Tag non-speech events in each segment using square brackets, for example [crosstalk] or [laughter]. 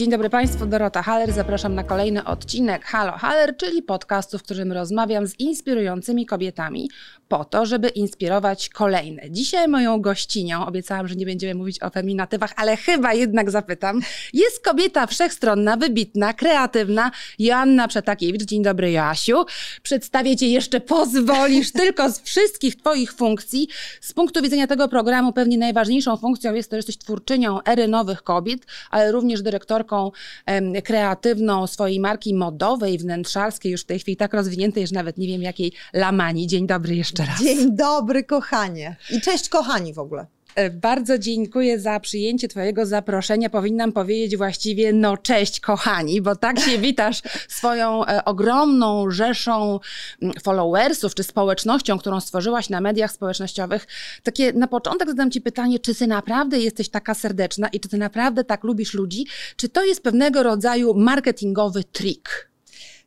Dzień dobry Państwu, Dorota Haller. Zapraszam na kolejny odcinek Halo Haller, czyli podcastu, w którym rozmawiam z inspirującymi kobietami po to, żeby inspirować kolejne. Dzisiaj moją gościnią, obiecałam, że nie będziemy mówić o feminatywach, ale chyba jednak zapytam, jest kobieta wszechstronna, wybitna, kreatywna, Joanna Przetakiewicz. Dzień dobry Joasiu. Przedstawię Cię jeszcze, pozwolisz, [laughs] tylko z wszystkich Twoich funkcji. Z punktu widzenia tego programu pewnie najważniejszą funkcją jest to, że jesteś twórczynią ery nowych kobiet, ale również dyrektorką kreatywną swojej marki modowej, wnętrzarskiej, już w tej chwili tak rozwiniętej, że nawet nie wiem jakiej Lamani. Dzień dobry jeszcze raz. Dzień dobry, kochanie. I cześć, kochani w ogóle. E, Bardzo dziękuję za przyjęcie Twojego zaproszenia. Powinnam powiedzieć właściwie, no cześć kochani, bo tak się [laughs] witasz swoją e, ogromną rzeszą mm, followersów czy społecznością, którą stworzyłaś na mediach społecznościowych. Takie na początek zadam Ci pytanie, czy Ty naprawdę jesteś taka serdeczna i czy Ty naprawdę tak lubisz ludzi? Czy to jest pewnego rodzaju marketingowy trik?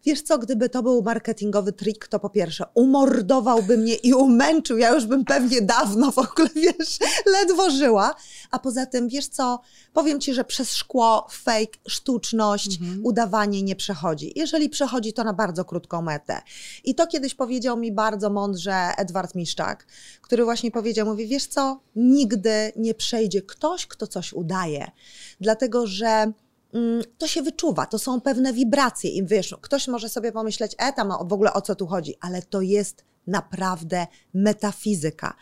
Wiesz co, gdyby to był marketingowy trik, to po pierwsze umordowałby mnie i umęczył. Ja już bym pewnie dawno w ogóle, [laughs] wiesz, ledwo żyła. A poza tym, wiesz co, powiem ci, że przez szkło, fake, sztuczność, udawanie nie przechodzi. Jeżeli przechodzi, to na bardzo krótką metę. I to kiedyś powiedział mi bardzo mądrze Edward Miszczak, który właśnie powiedział, mówi, wiesz co, nigdy nie przejdzie ktoś, kto coś udaje. Dlatego, że to się wyczuwa, to są pewne wibracje i wiesz, ktoś może sobie pomyśleć, e tam w ogóle o co tu chodzi, ale to jest naprawdę metafizyka.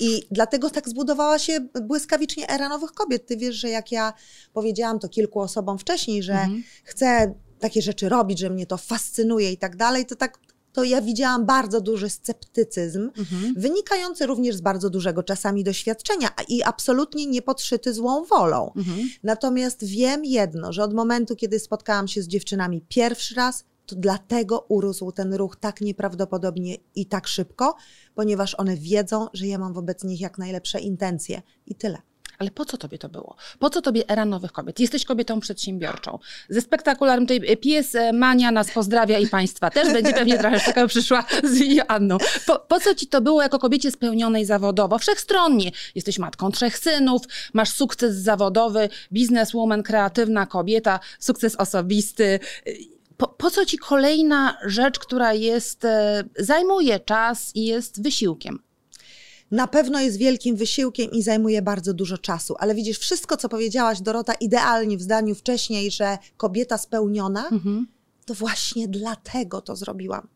I dlatego tak zbudowała się błyskawicznie era nowych kobiet. Ty wiesz, że jak ja powiedziałam to kilku osobom wcześniej, że chcę takie rzeczy robić, że mnie to fascynuje i tak dalej, to tak to ja widziałam bardzo duży sceptycyzm, wynikający również z bardzo dużego czasami doświadczenia i absolutnie nie podszyty złą wolą. Natomiast wiem jedno, że od momentu, kiedy spotkałam się z dziewczynami pierwszy raz, to dlatego urósł ten ruch tak nieprawdopodobnie i tak szybko, ponieważ one wiedzą, że ja mam wobec nich jak najlepsze intencje. I tyle. Ale po co tobie to było? Po co tobie era nowych kobiet? Jesteś kobietą przedsiębiorczą. Ze spektakularnym tutaj pies e, Mania nas pozdrawia i państwa też będzie pewnie [laughs] trochę taka przyszła z Joanną. Po, po co ci to było jako kobiecie spełnionej zawodowo? Wszechstronnie. Jesteś matką trzech synów, masz sukces zawodowy, bizneswoman, kreatywna kobieta, sukces osobisty. Po, po co ci kolejna rzecz, która jest, e, zajmuje czas i jest wysiłkiem? Na pewno jest wielkim wysiłkiem i zajmuje bardzo dużo czasu, ale widzisz, wszystko, co powiedziałaś, Dorota, idealnie w zdaniu wcześniej, że kobieta spełniona, to właśnie dlatego to zrobiłam.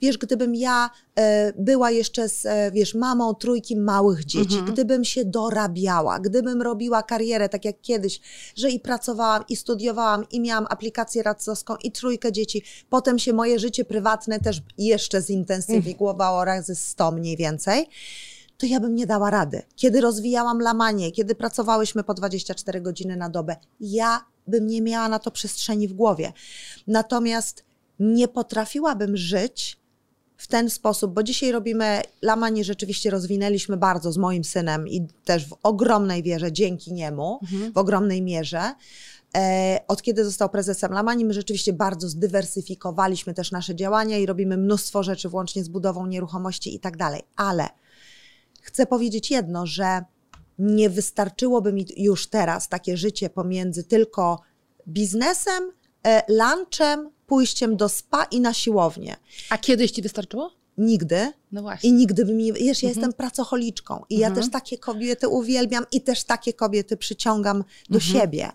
Wiesz, gdybym ja e, była jeszcze z, e, wiesz, mamą trójki małych dzieci, gdybym się dorabiała, gdybym robiła karierę tak jak kiedyś, że i pracowałam, i studiowałam, i miałam aplikację radcowską, i trójkę dzieci, potem się moje życie prywatne też jeszcze zintensyfikowało razy 100 mniej więcej, to ja bym nie dała rady. Kiedy rozwijałam lamanie, kiedy pracowałyśmy po 24 godziny na dobę, ja bym nie miała na to przestrzeni w głowie. Natomiast nie potrafiłabym żyć w ten sposób, bo dzisiaj robimy lamanie, rzeczywiście rozwinęliśmy bardzo z moim synem i też w ogromnej wierze dzięki niemu, w ogromnej mierze. E, od kiedy został prezesem Lamani, my rzeczywiście bardzo zdywersyfikowaliśmy też nasze działania i robimy mnóstwo rzeczy, włącznie z budową nieruchomości i tak dalej. Ale chcę powiedzieć jedno, że nie wystarczyłoby mi już teraz takie życie pomiędzy tylko biznesem, e, lunchem, pójściem do spa i na siłownię. A kiedyś ci wystarczyło? Nigdy. No właśnie. I nigdy by mi. Wiesz, ja jestem pracocholiczką i ja też takie kobiety uwielbiam i też takie kobiety przyciągam do siebie.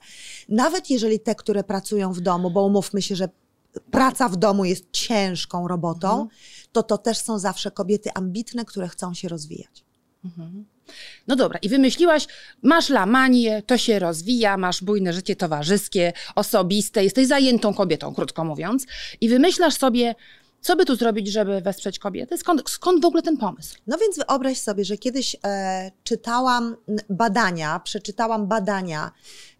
Nawet jeżeli te, które pracują w domu, bo umówmy się, że praca w domu jest ciężką robotą, to to też są zawsze kobiety ambitne, które chcą się rozwijać. No dobra, i wymyśliłaś, masz lamanię, to się rozwija, masz bujne życie towarzyskie, osobiste, jesteś zajętą kobietą, krótko mówiąc, i wymyślasz sobie, co by tu zrobić, żeby wesprzeć kobiety? Skąd, skąd w ogóle ten pomysł? No więc wyobraź sobie, że kiedyś e, czytałam badania, przeczytałam badania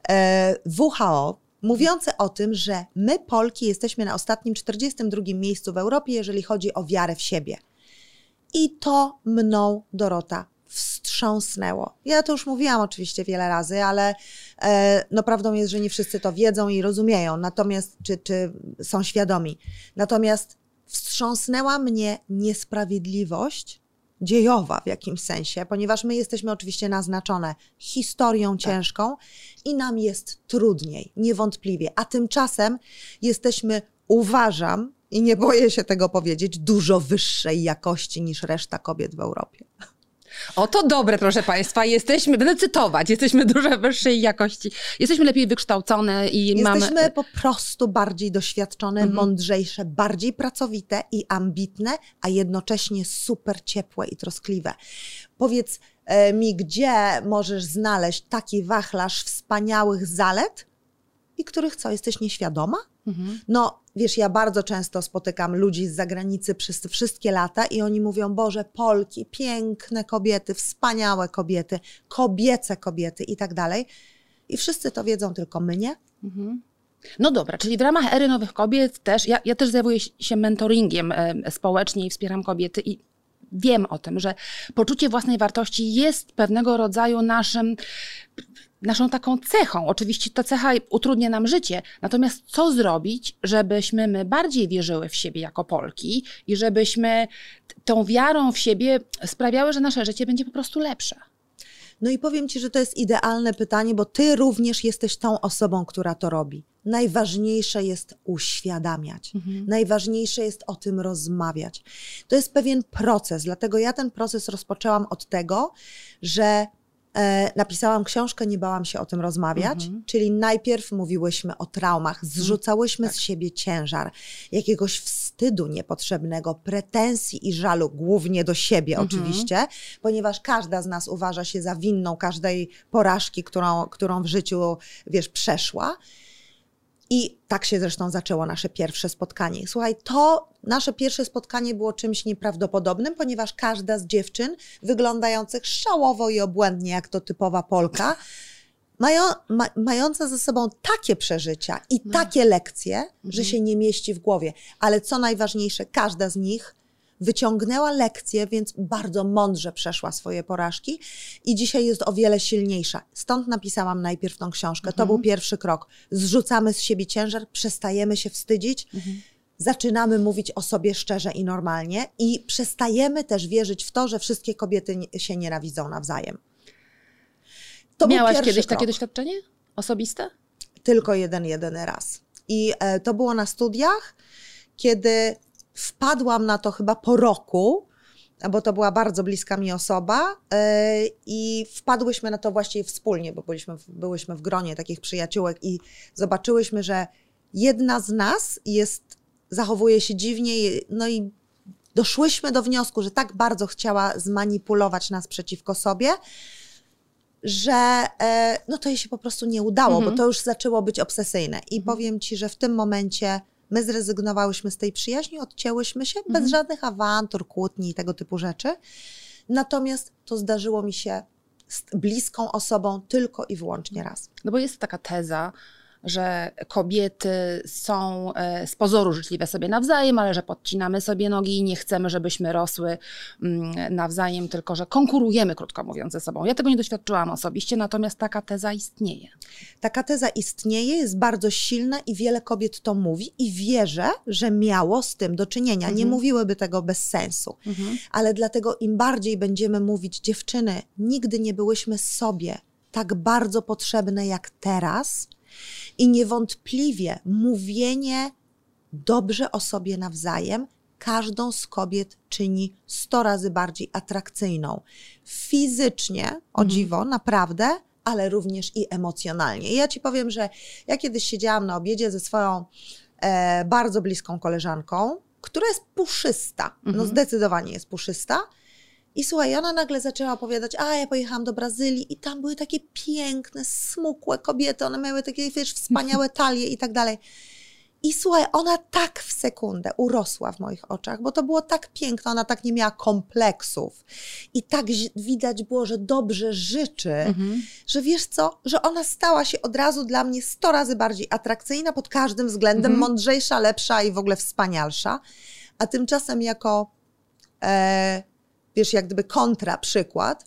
e, WHO mówiące o tym, że my Polki jesteśmy na ostatnim 42 miejscu w Europie, jeżeli chodzi o wiarę w siebie. I to mną, Dorota, wstrząsnęło. Ja to już mówiłam oczywiście wiele razy, ale e, no prawdą jest, że nie wszyscy to wiedzą i rozumieją, natomiast czy, czy są świadomi. Natomiast wstrząsnęła mnie niesprawiedliwość dziejowa w jakimś sensie, ponieważ my jesteśmy oczywiście naznaczone historią tak. ciężką i nam jest trudniej, niewątpliwie. A tymczasem jesteśmy, uważam, i nie boję się tego powiedzieć, dużo wyższej jakości niż reszta kobiet w Europie. Oto dobre, proszę Państwa. Jesteśmy, będę cytować, jesteśmy dużo wyższej jakości. Jesteśmy lepiej wykształcone i jesteśmy mamy... Jesteśmy po prostu bardziej doświadczone, mhm. mądrzejsze, bardziej pracowite i ambitne, a jednocześnie super ciepłe i troskliwe. Powiedz e, mi, gdzie możesz znaleźć taki wachlarz wspaniałych zalet i których co, jesteś nieświadoma? Mhm. No, wiesz, ja bardzo często spotykam ludzi z zagranicy przez wszystkie lata i oni mówią: Boże, Polki, piękne kobiety, wspaniałe kobiety, kobiece kobiety i tak dalej. I wszyscy to wiedzą, tylko my nie. Mhm. No dobra, czyli w ramach Ery Nowych Kobiet też, ja, ja też zajmuję się mentoringiem e, społecznie i wspieram kobiety i wiem o tym, że poczucie własnej wartości jest pewnego rodzaju naszym naszą taką cechą. Oczywiście ta cecha utrudnia nam życie, natomiast co zrobić, żebyśmy my bardziej wierzyły w siebie jako Polki i żebyśmy tą wiarą w siebie sprawiały, że nasze życie będzie po prostu lepsze? No i powiem Ci, że to jest idealne pytanie, bo Ty również jesteś tą osobą, która to robi. Najważniejsze jest uświadamiać. Mhm. Najważniejsze jest o tym rozmawiać. To jest pewien proces, dlatego ja ten proces rozpoczęłam od tego, że napisałam książkę, nie bałam się o tym rozmawiać, mhm. czyli najpierw mówiłyśmy o traumach, mhm. zrzucałyśmy tak. z siebie ciężar jakiegoś wstydu niepotrzebnego, pretensji i żalu, głównie do siebie mhm. oczywiście, ponieważ każda z nas uważa się za winną każdej porażki, którą, którą w życiu, wiesz, przeszła. I tak się zresztą zaczęło nasze pierwsze spotkanie. Słuchaj, to nasze pierwsze spotkanie było czymś nieprawdopodobnym, ponieważ każda z dziewczyn, wyglądających szałowo i obłędnie, jak to typowa Polka, mają, ma, mająca ze sobą takie przeżycia i no. takie lekcje, mhm. że się nie mieści w głowie. Ale co najważniejsze, każda z nich wyciągnęła lekcję, więc bardzo mądrze przeszła swoje porażki i dzisiaj jest o wiele silniejsza. Stąd napisałam najpierw tą książkę. Mhm. To był pierwszy krok. Zrzucamy z siebie ciężar, przestajemy się wstydzić. Mhm zaczynamy mówić o sobie szczerze i normalnie i przestajemy też wierzyć w to, że wszystkie kobiety się nienawidzą nawzajem. To Miałaś kiedyś krok. takie doświadczenie osobiste? Tylko jeden, jeden raz. I e, to było na studiach, kiedy wpadłam na to chyba po roku, bo to była bardzo bliska mi osoba yy, i wpadłyśmy na to właściwie wspólnie, bo byliśmy, byłyśmy w gronie takich przyjaciółek i zobaczyłyśmy, że jedna z nas jest, zachowuje się dziwnie, no i doszłyśmy do wniosku, że tak bardzo chciała zmanipulować nas przeciwko sobie, że e, no to jej się po prostu nie udało, mhm. bo to już zaczęło być obsesyjne. I mhm. powiem Ci, że w tym momencie My zrezygnowałyśmy z tej przyjaźni, odcięłyśmy się mhm. bez żadnych awantur, kłótni i tego typu rzeczy. Natomiast to zdarzyło mi się z bliską osobą tylko i wyłącznie raz. No bo jest taka teza, że kobiety są e, z pozoru życzliwe sobie nawzajem, ale że podcinamy sobie nogi i nie chcemy, żebyśmy rosły mm, nawzajem, tylko że konkurujemy, krótko mówiąc, ze sobą. Ja tego nie doświadczyłam osobiście, natomiast taka teza istnieje. Taka teza istnieje, jest bardzo silna i wiele kobiet to mówi i wierzę, że miało z tym do czynienia. Mhm. Nie mówiłyby tego bez sensu. Mhm. Ale dlatego im bardziej będziemy mówić, dziewczyny, nigdy nie byłyśmy sobie tak bardzo potrzebne jak teraz, i niewątpliwie mówienie dobrze o sobie nawzajem każdą z kobiet czyni 100 razy bardziej atrakcyjną. Fizycznie, o mhm. dziwo, naprawdę, ale również i emocjonalnie. I ja ci powiem, że ja kiedyś siedziałam na obiedzie ze swoją e, bardzo bliską koleżanką, która jest puszysta. No mhm. zdecydowanie jest puszysta. I słuchaj, ona nagle zaczęła opowiadać, a ja pojechałam do Brazylii i tam były takie piękne, smukłe kobiety, one miały takie, wiesz, wspaniałe talie i tak dalej. I słuchaj, ona tak w sekundę urosła w moich oczach, bo to było tak piękne, ona tak nie miała kompleksów. I tak widać było, że dobrze życzy, mhm. że wiesz co, że ona stała się od razu dla mnie sto razy bardziej atrakcyjna pod każdym względem, mhm. mądrzejsza, lepsza i w ogóle wspanialsza. A tymczasem jako e, wiesz, jak gdyby kontra przykład.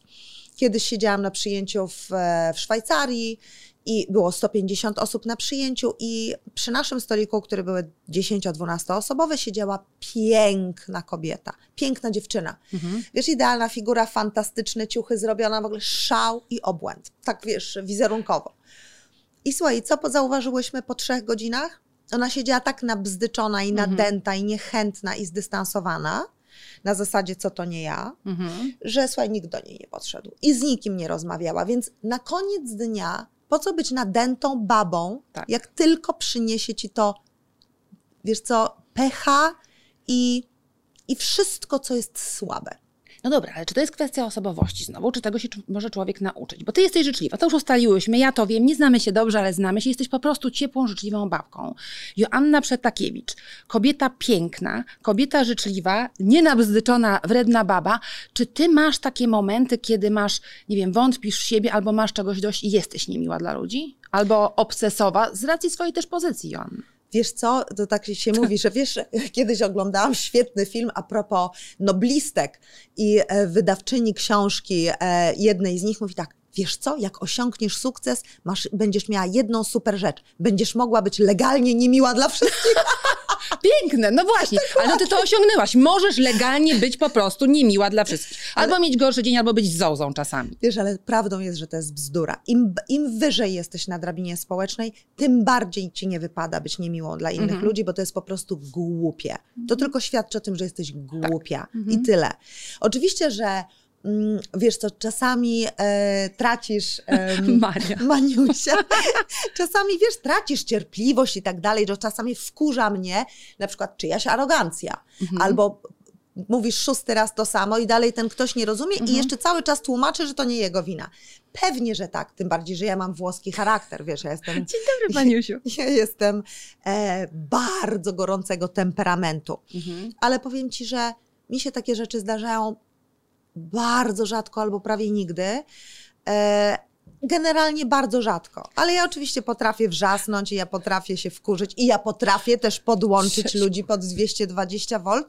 Kiedyś siedziałam na przyjęciu w, w Szwajcarii i było 150 osób na przyjęciu i przy naszym stoliku, który były 10-12 osobowe, siedziała piękna kobieta, piękna dziewczyna. Mhm. Wiesz, idealna figura, fantastyczne ciuchy zrobiona, w ogóle szał i obłęd. Tak wiesz, wizerunkowo. I słuchaj, co zauważyłyśmy po trzech godzinach? Ona siedziała tak nabzdyczona i mhm. nadęta i niechętna i zdystansowana, na zasadzie co to nie ja, mhm. że słuchaj, nikt do niej nie podszedł i z nikim nie rozmawiała, więc na koniec dnia po co być nadętą babą, tak. jak tylko przyniesie ci to, wiesz co, pecha i, i wszystko, co jest słabe. No dobra, ale czy to jest kwestia osobowości znowu, czy tego się może człowiek nauczyć? Bo ty jesteś życzliwa, to już ustaliłyśmy, ja to wiem, nie znamy się dobrze, ale znamy się, jesteś po prostu ciepłą, życzliwą babką. Joanna Przetakiewicz, kobieta piękna, kobieta życzliwa, nienabzdyczona, wredna baba. Czy ty masz takie momenty, kiedy masz, nie wiem, wątpisz w siebie, albo masz czegoś dość i jesteś niemiła dla ludzi? Albo obsesowa, z racji swojej też pozycji, Joanna. Wiesz co, to tak się mówi, że wiesz, [laughs] kiedyś oglądałam świetny film a propos noblistek i e, wydawczyni książki, e, jednej z nich mówi tak, wiesz co, jak osiągniesz sukces, masz, będziesz miała jedną super rzecz. Będziesz mogła być legalnie niemiła dla wszystkich. [laughs] Piękne, no właśnie, ale no ty to osiągnęłaś. Możesz legalnie być po prostu niemiła dla wszystkich. Albo ale... mieć gorszy dzień, albo być zozą czasami. Wiesz, ale prawdą jest, że to jest bzdura. Im, Im wyżej jesteś na drabinie społecznej, tym bardziej ci nie wypada być niemiłą dla innych mhm. ludzi, bo to jest po prostu głupie. To mhm. tylko świadczy o tym, że jesteś głupia tak. mhm. i tyle. Oczywiście, że wiesz co, czasami e, tracisz e, [laughs] Maria. [laughs] Maniusia, czasami wiesz, tracisz cierpliwość i tak dalej, że czasami wkurza mnie na przykład czyjaś arogancja, mhm. albo mówisz szósty raz to samo i dalej ten ktoś nie rozumie mhm. i jeszcze cały czas tłumaczy, że to nie jego wina. Pewnie, że tak, tym bardziej, że ja mam włoski charakter, wiesz, ja jestem... Dzień dobry, Paniusiu. Ja, [laughs] ja jestem e, bardzo gorącego temperamentu, mhm. ale powiem Ci, że mi się takie rzeczy zdarzają bardzo rzadko albo prawie nigdy. Generalnie bardzo rzadko, ale ja oczywiście potrafię wrzasnąć i ja potrafię się wkurzyć i ja potrafię też podłączyć ludzi pod 220 V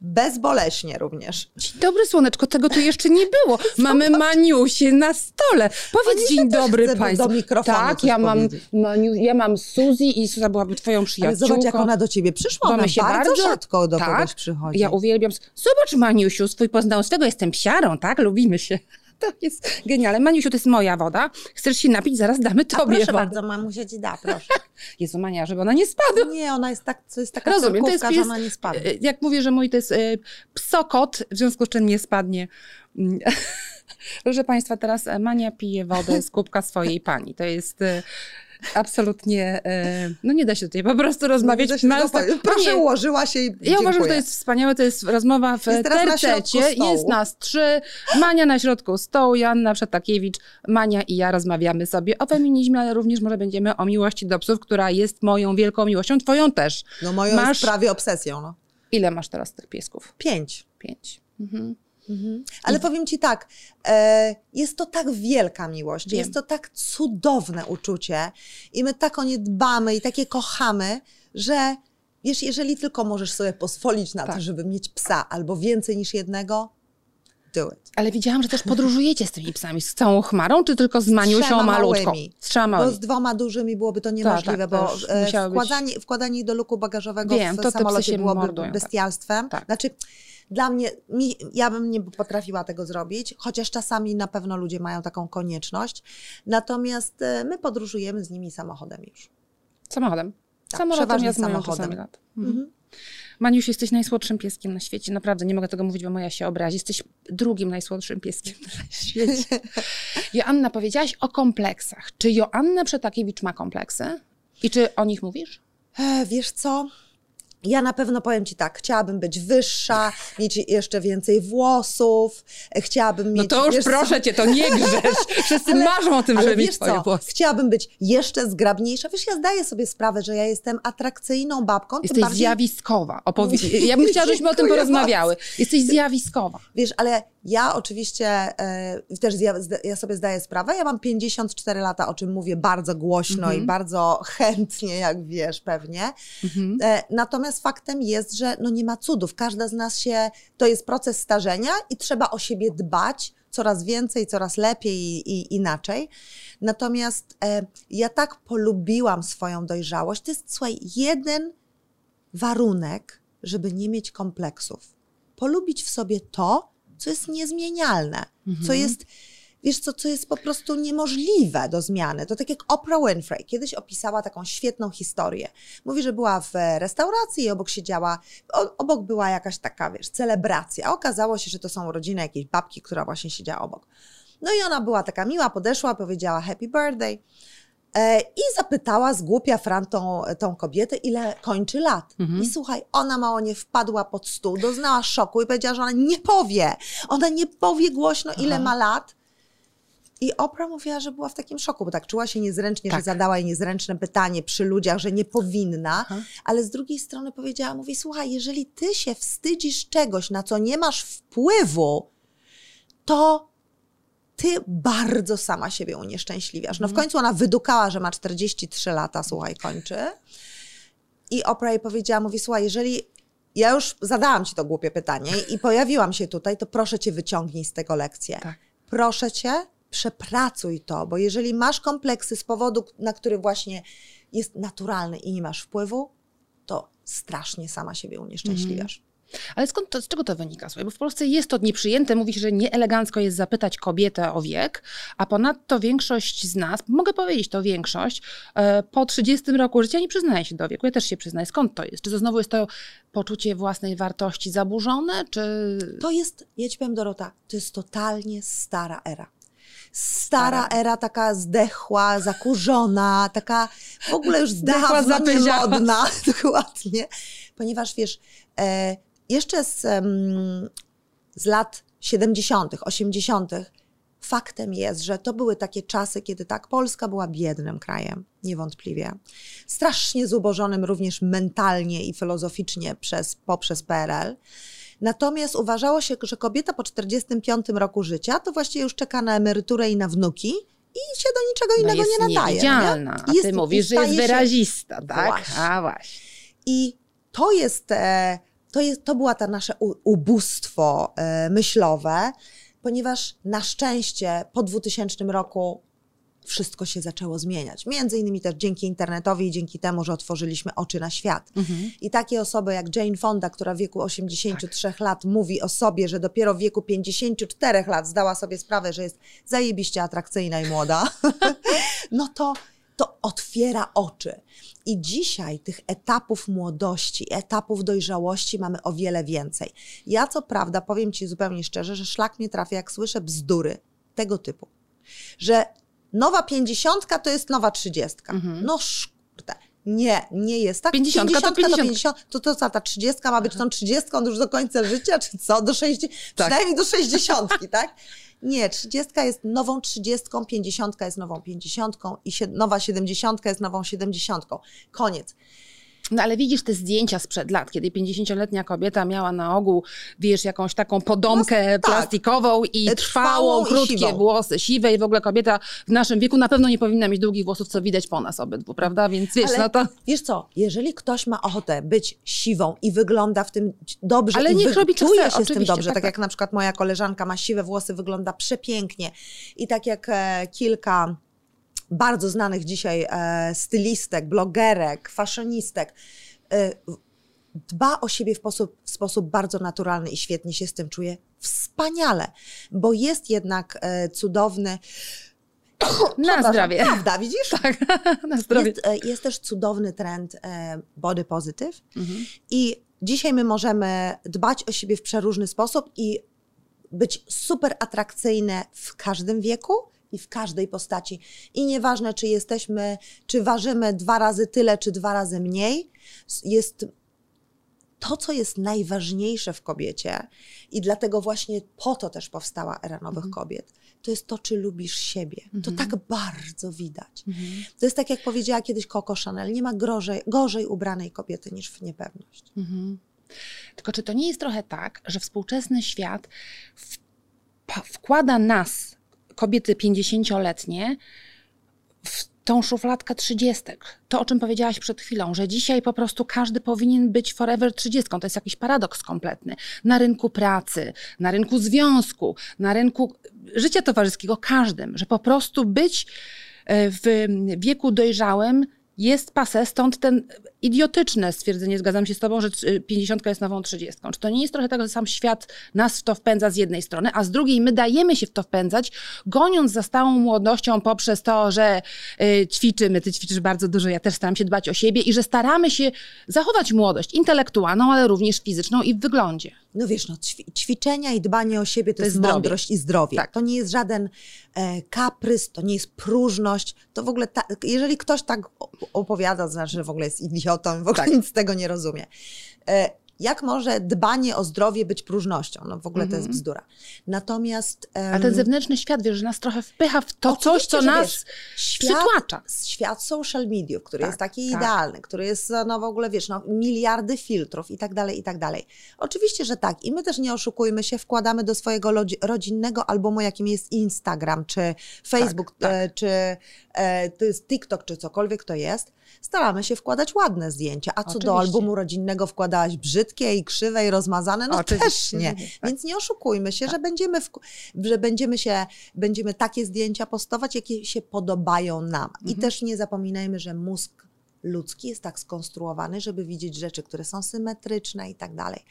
bezboleśnie również. Dzień dobry słoneczko, tego tu jeszcze nie było. [laughs] Mamy Maniusie na stole. Powiedz dzień dobry Państwu. Do mikrofonu tak, ja mam, Maniu, ja mam Suzy i Suza byłaby twoją przyjaciółką. Ale zobacz jak ona do ciebie przyszła, ona się bardzo, bardzo rzadko do tak, kogoś przychodzi. Ja uwielbiam. Zobacz Maniusiu, swój poznał jestem psiarą, tak? Lubimy się. [laughs] To jest genialne. Maniusiu, to jest moja woda. Chcesz się napić? Zaraz damy tobie A proszę wodę. bardzo, mamusia ci da, proszę. [laughs] Jezu, Mania, żeby ona nie spadła. Nie, ona jest tak, to jest taka Rozumiem, to jest że ona nie spadnie. E, jak mówię, że mój to jest y, psokot, w związku z czym nie spadnie. Mm. [laughs] Proszę Państwa, teraz Mania pije wodę z kubka swojej pani. To jest... Y, absolutnie, e, no nie da się tutaj po prostu rozmawiać. No, się Proszę, ułożyła się i Ja dziękuję. uważam, że to jest wspaniałe, to jest rozmowa w jest tercecie, jest nas trzy, Mania na środku stołu, Joanna Przetakiewicz, Mania i ja rozmawiamy sobie o feminizmie, ale również może będziemy o miłości do psów, która jest moją wielką miłością, twoją też. No moją masz... jest prawie obsesją. No. Ile masz teraz tych piesków? Pięć. Pięć. Mhm. Mhm. Ale powiem Ci tak, e, jest to tak wielka miłość, Wiem. jest to tak cudowne uczucie i my tak o nie dbamy i takie kochamy, że wiesz, jeżeli tylko możesz sobie pozwolić na tak. to, żeby mieć psa albo więcej niż jednego, do it. Ale widziałam, że też podróżujecie z tymi psami, z całą chmarą, czy tylko z Maniusią malutką? Małymi. Z trzema małymi. Bo z dwoma dużymi byłoby to niemożliwe, tak, tak, bo e, wkładanie, być... wkładanie do luku bagażowego Wiem, w to samolocie byłoby mordują, tak. bestialstwem. Tak. Znaczy, dla mnie, mi, ja bym nie potrafiła tego zrobić, chociaż czasami na pewno ludzie mają taką konieczność. Natomiast e, my podróżujemy z nimi samochodem już. Samochodem? Tak, Samolotem ja samochodem. Lat. Mhm. Mhm. Maniusz, jesteś najsłodszym pieskiem na świecie. Naprawdę, nie mogę tego mówić, bo moja się obrazi. Jesteś drugim najsłodszym pieskiem na świecie. [laughs] Joanna, powiedziałaś o kompleksach. Czy Joanna Przetakiewicz ma kompleksy? I czy o nich mówisz? E, wiesz co? Ja na pewno powiem Ci tak, chciałabym być wyższa, mieć jeszcze więcej włosów, chciałabym no mieć... No to już proszę Cię, to nie grzesz. [laughs] Wszyscy ale, marzą o tym, żeby mieć twoje włosy. Chciałabym być jeszcze zgrabniejsza. Wiesz, ja zdaję sobie sprawę, że ja jestem atrakcyjną babką. Jesteś bardziej... zjawiskowa. Opowiedz. Ja bym chciała, żebyśmy o tym [laughs] porozmawiały. Jesteś zjawiskowa. Wiesz, ale ja oczywiście e, też ja sobie zdaję sprawę, ja mam 54 lata, o czym mówię bardzo głośno mm -hmm. i mhm. bardzo chętnie, jak wiesz pewnie. Mm -hmm. e, natomiast Natomiast faktem jest, że no nie ma cudów. Każda z nas się, to jest proces starzenia i trzeba o siebie dbać coraz więcej, coraz lepiej i, i inaczej. Natomiast e, ja tak polubiłam swoją dojrzałość. To jest, słuchaj, jeden warunek, żeby nie mieć kompleksów. Polubić w sobie to, co jest niezmienialne, mhm. co jest wiesz co, co jest po prostu niemożliwe do zmiany. To tak jak Oprah Winfrey kiedyś opisała taką świetną historię. Mówi, że była w restauracji i obok siedziała, obok była jakaś taka, wiesz, celebracja. Okazało się, że to są rodziny jakiejś babki, która właśnie siedziała obok. No i ona była taka miła, podeszła, powiedziała happy birthday e, i zapytała z głupia Fran tą, tą kobietę, ile kończy lat. Mhm. I słuchaj, ona mało nie wpadła pod stół, doznała szoku i powiedziała, że ona nie powie. Ona nie powie głośno, ile Aha. ma lat, i Oprah mówiła, że była w takim szoku, bo tak czuła się niezręcznie, tak. że zadała jej niezręczne pytanie przy ludziach, że nie powinna, Aha. ale z drugiej strony powiedziała, mówi, słuchaj, jeżeli ty się wstydzisz czegoś, na co nie masz wpływu, to ty bardzo sama siebie unieszczęśliwiasz. No w mhm. końcu ona wydukała, że ma 43 lata, słuchaj, kończy. I Oprah jej powiedziała, mówi, słuchaj, jeżeli ja już zadałam ci to głupie pytanie i pojawiłam się tutaj, to proszę cię wyciągnij z tego lekcję. Tak. Proszę cię, przepracuj to, bo jeżeli masz kompleksy z powodu, na który właśnie jest naturalny i nie masz wpływu, to strasznie sama siebie unieszczęśliwiasz. Mm. Ale skąd to, z czego to wynika? Słuchaj, bo w Polsce jest to nieprzyjęte, mówi się, że nieelegancko jest zapytać kobietę o wiek, a ponadto większość z nas, mogę powiedzieć to większość, e, po 30 roku życia nie przyznaje się do wieku. Ja też się przyznaję. Skąd to jest? Czy to znowu jest to poczucie własnej wartości zaburzone, czy... To jest, ja ci powiem Dorota, to jest totalnie stara era stara era, taka zdechła, zakurzona, taka w ogóle już zdechła, modna, [laughs] dokładnie. Ponieważ wiesz, e, jeszcze z, z lat 70., 80., faktem jest, że to były takie czasy, kiedy tak, Polska była biednym krajem, niewątpliwie. Strasznie zubożonym również mentalnie i filozoficznie przez, poprzez PRL. Natomiast uważało się, że kobieta po 45 roku życia to właściwie już czeka na emeryturę i na wnuki i się do niczego no innego nie nadaje. Niewidzialna. Nie? A jest, ty mówisz, że jest wyrazista, tak? Właśnie. A właśnie. I to jest, to jest, to była ta nasze ubóstwo e, myślowe, ponieważ na szczęście po 2000 roku wszystko się zaczęło zmieniać. Między innymi też dzięki internetowi i dzięki temu, że otworzyliśmy oczy na świat. Mhm. I takie osoby jak Jane Fonda, która w wieku 83 tak. lat mówi o sobie, że dopiero w wieku 54 lat zdała sobie sprawę, że jest zajebiście atrakcyjna i młoda, [laughs] no to to otwiera oczy. I dzisiaj tych etapów młodości, etapów dojrzałości mamy o wiele więcej. Ja co prawda powiem Ci zupełnie szczerze, że szlak mnie trafia, jak słyszę bzdury tego typu. Że nowa pięćdziesiątka to jest nowa trzydziestka. Mhm. No szkurde. Nie, nie jest tak. Pięćdziesiątka to 50. To, 50, to, co, ta trzydziestka ma być tą trzydziestką już do końca życia, czy co? Do 60, tak. Przynajmniej do sześćdziesiątki, [laughs] tak? Nie, trzydziestka jest nową trzydziestką, pięćdziesiątka jest nową pięćdziesiątką i się, nowa siedemdziesiątka jest nową siedemdziesiątką. Koniec. No ale widzisz te zdjęcia sprzed lat, kiedy 50-letnia kobieta miała na ogół, wiesz, jakąś taką podomkę no, tak. plastikową i trwałą, trwałą krótkie i włosy, siwe i w ogóle kobieta w naszym wieku na pewno nie powinna mieć długich włosów, co widać po nas obydwu, prawda? Więc wiesz, ale, no to... Wiesz co, jeżeli ktoś ma ochotę być siwą i wygląda w tym dobrze ale niech robi czuje się z tym dobrze, tak, tak, jak tak. na przykład moja koleżanka ma siwe włosy, wygląda przepięknie i tak jak e, kilka bardzo znanych dzisiaj e, stylistek, blogerek, fashionistek, e, dba o siebie w sposób, w sposób bardzo naturalny i świetnie się z tym czuje. Wspaniale, bo jest jednak e, cudowny. [coughs] Na zdrowie. Prawda, widzisz? Tak, [laughs] na zdrowie. Jest, jest też cudowny trend body positive mhm. i dzisiaj my możemy dbać o siebie w przeróżny sposób i być super atrakcyjne w każdym wieku i w każdej postaci. I nieważne, czy jesteśmy, czy ważymy dwa razy tyle, czy dwa razy mniej, jest to, co jest najważniejsze w kobiecie, i dlatego właśnie po to też powstała era nowych mhm. kobiet, to jest to, czy lubisz siebie. Mhm. To tak bardzo widać. Mhm. To jest tak, jak powiedziała kiedyś Coco Chanel: nie ma gorzej, gorzej ubranej kobiety niż w niepewność. Mhm. Tylko czy to nie jest trochę tak, że współczesny świat wkłada nas kobiety 50-letnie w tą szufladkę trzydziestek. To, o czym powiedziałaś przed chwilą, że dzisiaj po prostu każdy powinien być forever trzydziestką. To jest jakiś paradoks kompletny. Na rynku pracy, na rynku związku, na rynku życia towarzyskiego, każdym, że po prostu być e, w wieku dojrzałym jest pase, stąd ten idiotyczne stwierdzenie, zgadzam się z tobą, że 50 jest nową 30. Czy to nie jest trochę tak, że sam świat nas w to wpędza z jednej strony, a z drugiej my dajemy się w to wpędzać, goniąc za stałą młodością poprzez to, że y, ćwiczymy, ty ćwiczysz bardzo dużo, ja też staram się dbać o siebie i że staramy się zachować młodość intelektualną, ale również fizyczną i w wyglądzie. No wiesz, no, ćwiczenia i dbanie o siebie to, to jest, jest mądrość i zdrowie. Tak. To nie jest żaden e, kaprys, to nie jest próżność. To w ogóle, ta, jeżeli ktoś tak opowiada, to znaczy, że w ogóle jest idiotą, w ogóle tak. nic z tego nie rozumie. E, jak może dbanie o zdrowie być próżnością? No w ogóle to jest mhm. bzdura. Natomiast... Um, A ten zewnętrzny świat, wiesz, że nas trochę wpycha w to coś, co nas wiesz, świat, przytłacza. Świat social mediów, który tak, jest taki tak. idealny, który jest, no w ogóle, wiesz, no, miliardy filtrów i tak dalej, i tak dalej. Oczywiście, że tak. I my też nie oszukujmy się, wkładamy do swojego rodzinnego albumu, jakim jest Instagram, czy Facebook, tak, tak. e, czy to jest TikTok, czy cokolwiek to jest, staramy się wkładać ładne zdjęcia. A co Oczywiście. do albumu rodzinnego wkładałaś brzydkie i krzywe i rozmazane? No Oczywiście. też nie. Tak. Więc nie oszukujmy się, tak. że będziemy, w, że będziemy się, będziemy takie zdjęcia postować, jakie się podobają nam. Mhm. I też nie zapominajmy, że mózg ludzki jest tak skonstruowany, żeby widzieć rzeczy, które są symetryczne i tak dalej.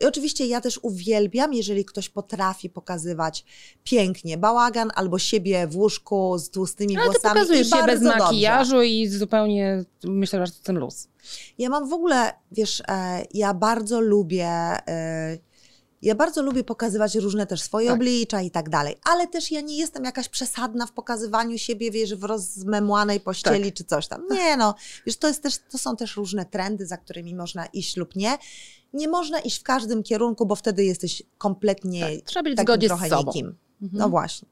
I oczywiście ja też uwielbiam, jeżeli ktoś potrafi pokazywać pięknie bałagan albo siebie w łóżku z tłustymi Ale włosami. Ale pokazujesz się bez makijażu i zupełnie, myślę, że to ten luz. Ja mam w ogóle, wiesz, e, ja bardzo lubię e, ja bardzo lubię pokazywać różne też swoje tak. oblicza i tak dalej, ale też ja nie jestem jakaś przesadna w pokazywaniu siebie, wiesz, w rozmemłanej pościeli tak. czy coś tam. Nie no, wiesz, to, jest też, to są też różne trendy, za którymi można iść lub nie. Nie można iść w każdym kierunku, bo wtedy jesteś kompletnie tak. Trzeba być w zgodzie z sobą. Nikim. Mhm. No właśnie.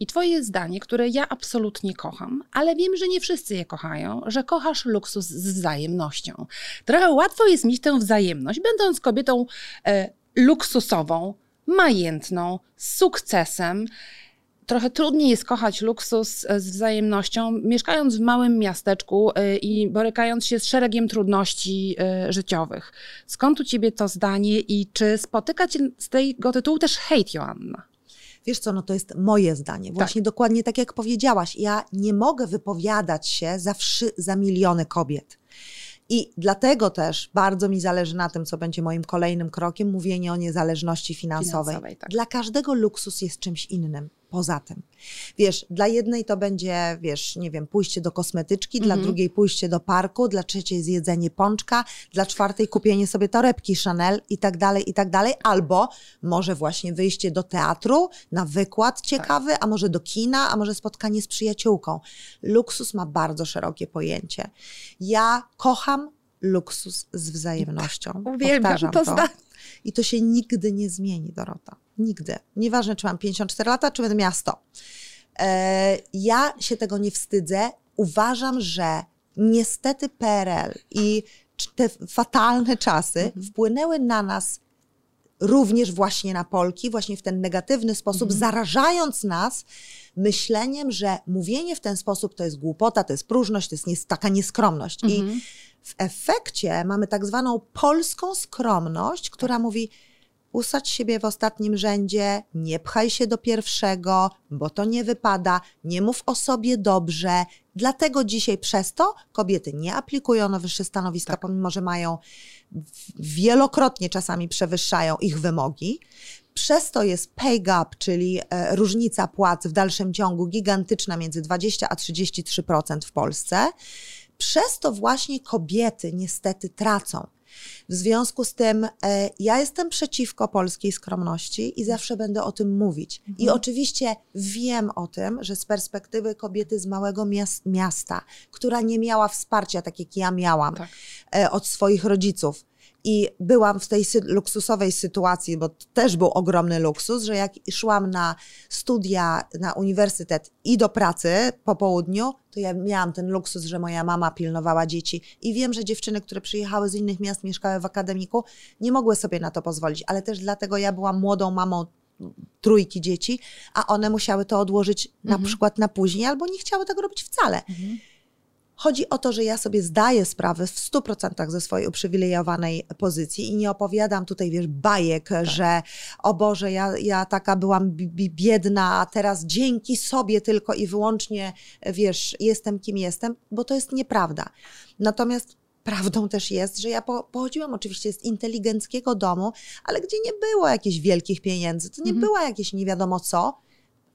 I twoje zdanie, które ja absolutnie kocham, ale wiem, że nie wszyscy je kochają, że kochasz luksus z wzajemnością. Trochę łatwo jest mieć tę wzajemność, będąc kobietą e, luksusową, majętną, z sukcesem. Trochę trudniej jest kochać luksus e, z wzajemnością, mieszkając w małym miasteczku e, i borykając się z szeregiem trudności e, życiowych. Skąd u ciebie to zdanie i czy spotyka cię z tego tytułu też hejt, Joanna? Wiesz co, no to jest moje zdanie. Właśnie tak. dokładnie tak jak powiedziałaś. Ja nie mogę wypowiadać się za, wszy, za miliony kobiet. I dlatego też bardzo mi zależy na tym, co będzie moim kolejnym krokiem, mówienie o niezależności finansowej. finansowej tak. Dla każdego luksus jest czymś innym poza tym. Wiesz, dla jednej to będzie, wiesz, nie wiem, pójście do kosmetyczki, dla mhm. drugiej pójście do parku, dla trzeciej zjedzenie pączka, dla czwartej kupienie sobie torebki Chanel i tak dalej, i tak dalej, albo może właśnie wyjście do teatru na wykład ciekawy, tak. a może do kina, a może spotkanie z przyjaciółką. Luksus ma bardzo szerokie pojęcie. Ja kocham luksus z wzajemnością. Uwielbiam Powtarzam to, to. I to się nigdy nie zmieni, Dorota. Nigdy. Nieważne, czy mam 54 lata, czy będę miała 100. E, ja się tego nie wstydzę. Uważam, że niestety PRL i te fatalne czasy mhm. wpłynęły na nas również właśnie na Polki, właśnie w ten negatywny sposób, mhm. zarażając nas myśleniem, że mówienie w ten sposób to jest głupota, to jest próżność, to jest nie, taka nieskromność. Mhm. I w efekcie mamy tak zwaną polską skromność, która mówi, usadź siebie w ostatnim rzędzie, nie pchaj się do pierwszego, bo to nie wypada, nie mów o sobie dobrze. Dlatego dzisiaj przez to kobiety nie aplikują na wyższe stanowiska, tak. pomimo że mają wielokrotnie czasami przewyższają ich wymogi. Przez to jest pay gap, czyli e, różnica płac w dalszym ciągu gigantyczna między 20 a 33% w Polsce. Przez to właśnie kobiety niestety tracą. W związku z tym e, ja jestem przeciwko polskiej skromności i zawsze będę o tym mówić. Mhm. I oczywiście wiem o tym, że z perspektywy kobiety z małego miasta, która nie miała wsparcia, tak jak ja miałam, tak. e, od swoich rodziców, i byłam w tej sy luksusowej sytuacji, bo też był ogromny luksus, że jak szłam na studia na uniwersytet i do pracy po południu, to ja miałam ten luksus, że moja mama pilnowała dzieci. I wiem, że dziewczyny, które przyjechały z innych miast, mieszkały w akademiku, nie mogły sobie na to pozwolić, ale też dlatego ja byłam młodą mamą trójki dzieci, a one musiały to odłożyć na przykład na później, albo nie chciały tego robić wcale. Chodzi o to, że ja sobie zdaję sprawę w 100% ze swojej uprzywilejowanej pozycji i nie opowiadam tutaj, wiesz, bajek, że o Boże, ja, ja taka byłam bi- bi- biedna, a teraz dzięki sobie tylko i wyłącznie, wiesz, jestem kim jestem, bo to jest nieprawda. Natomiast prawdą też jest, że ja po, pochodziłam oczywiście z inteligenckiego domu, ale gdzie nie było jakichś wielkich pieniędzy, to nie było jakieś nie wiadomo co,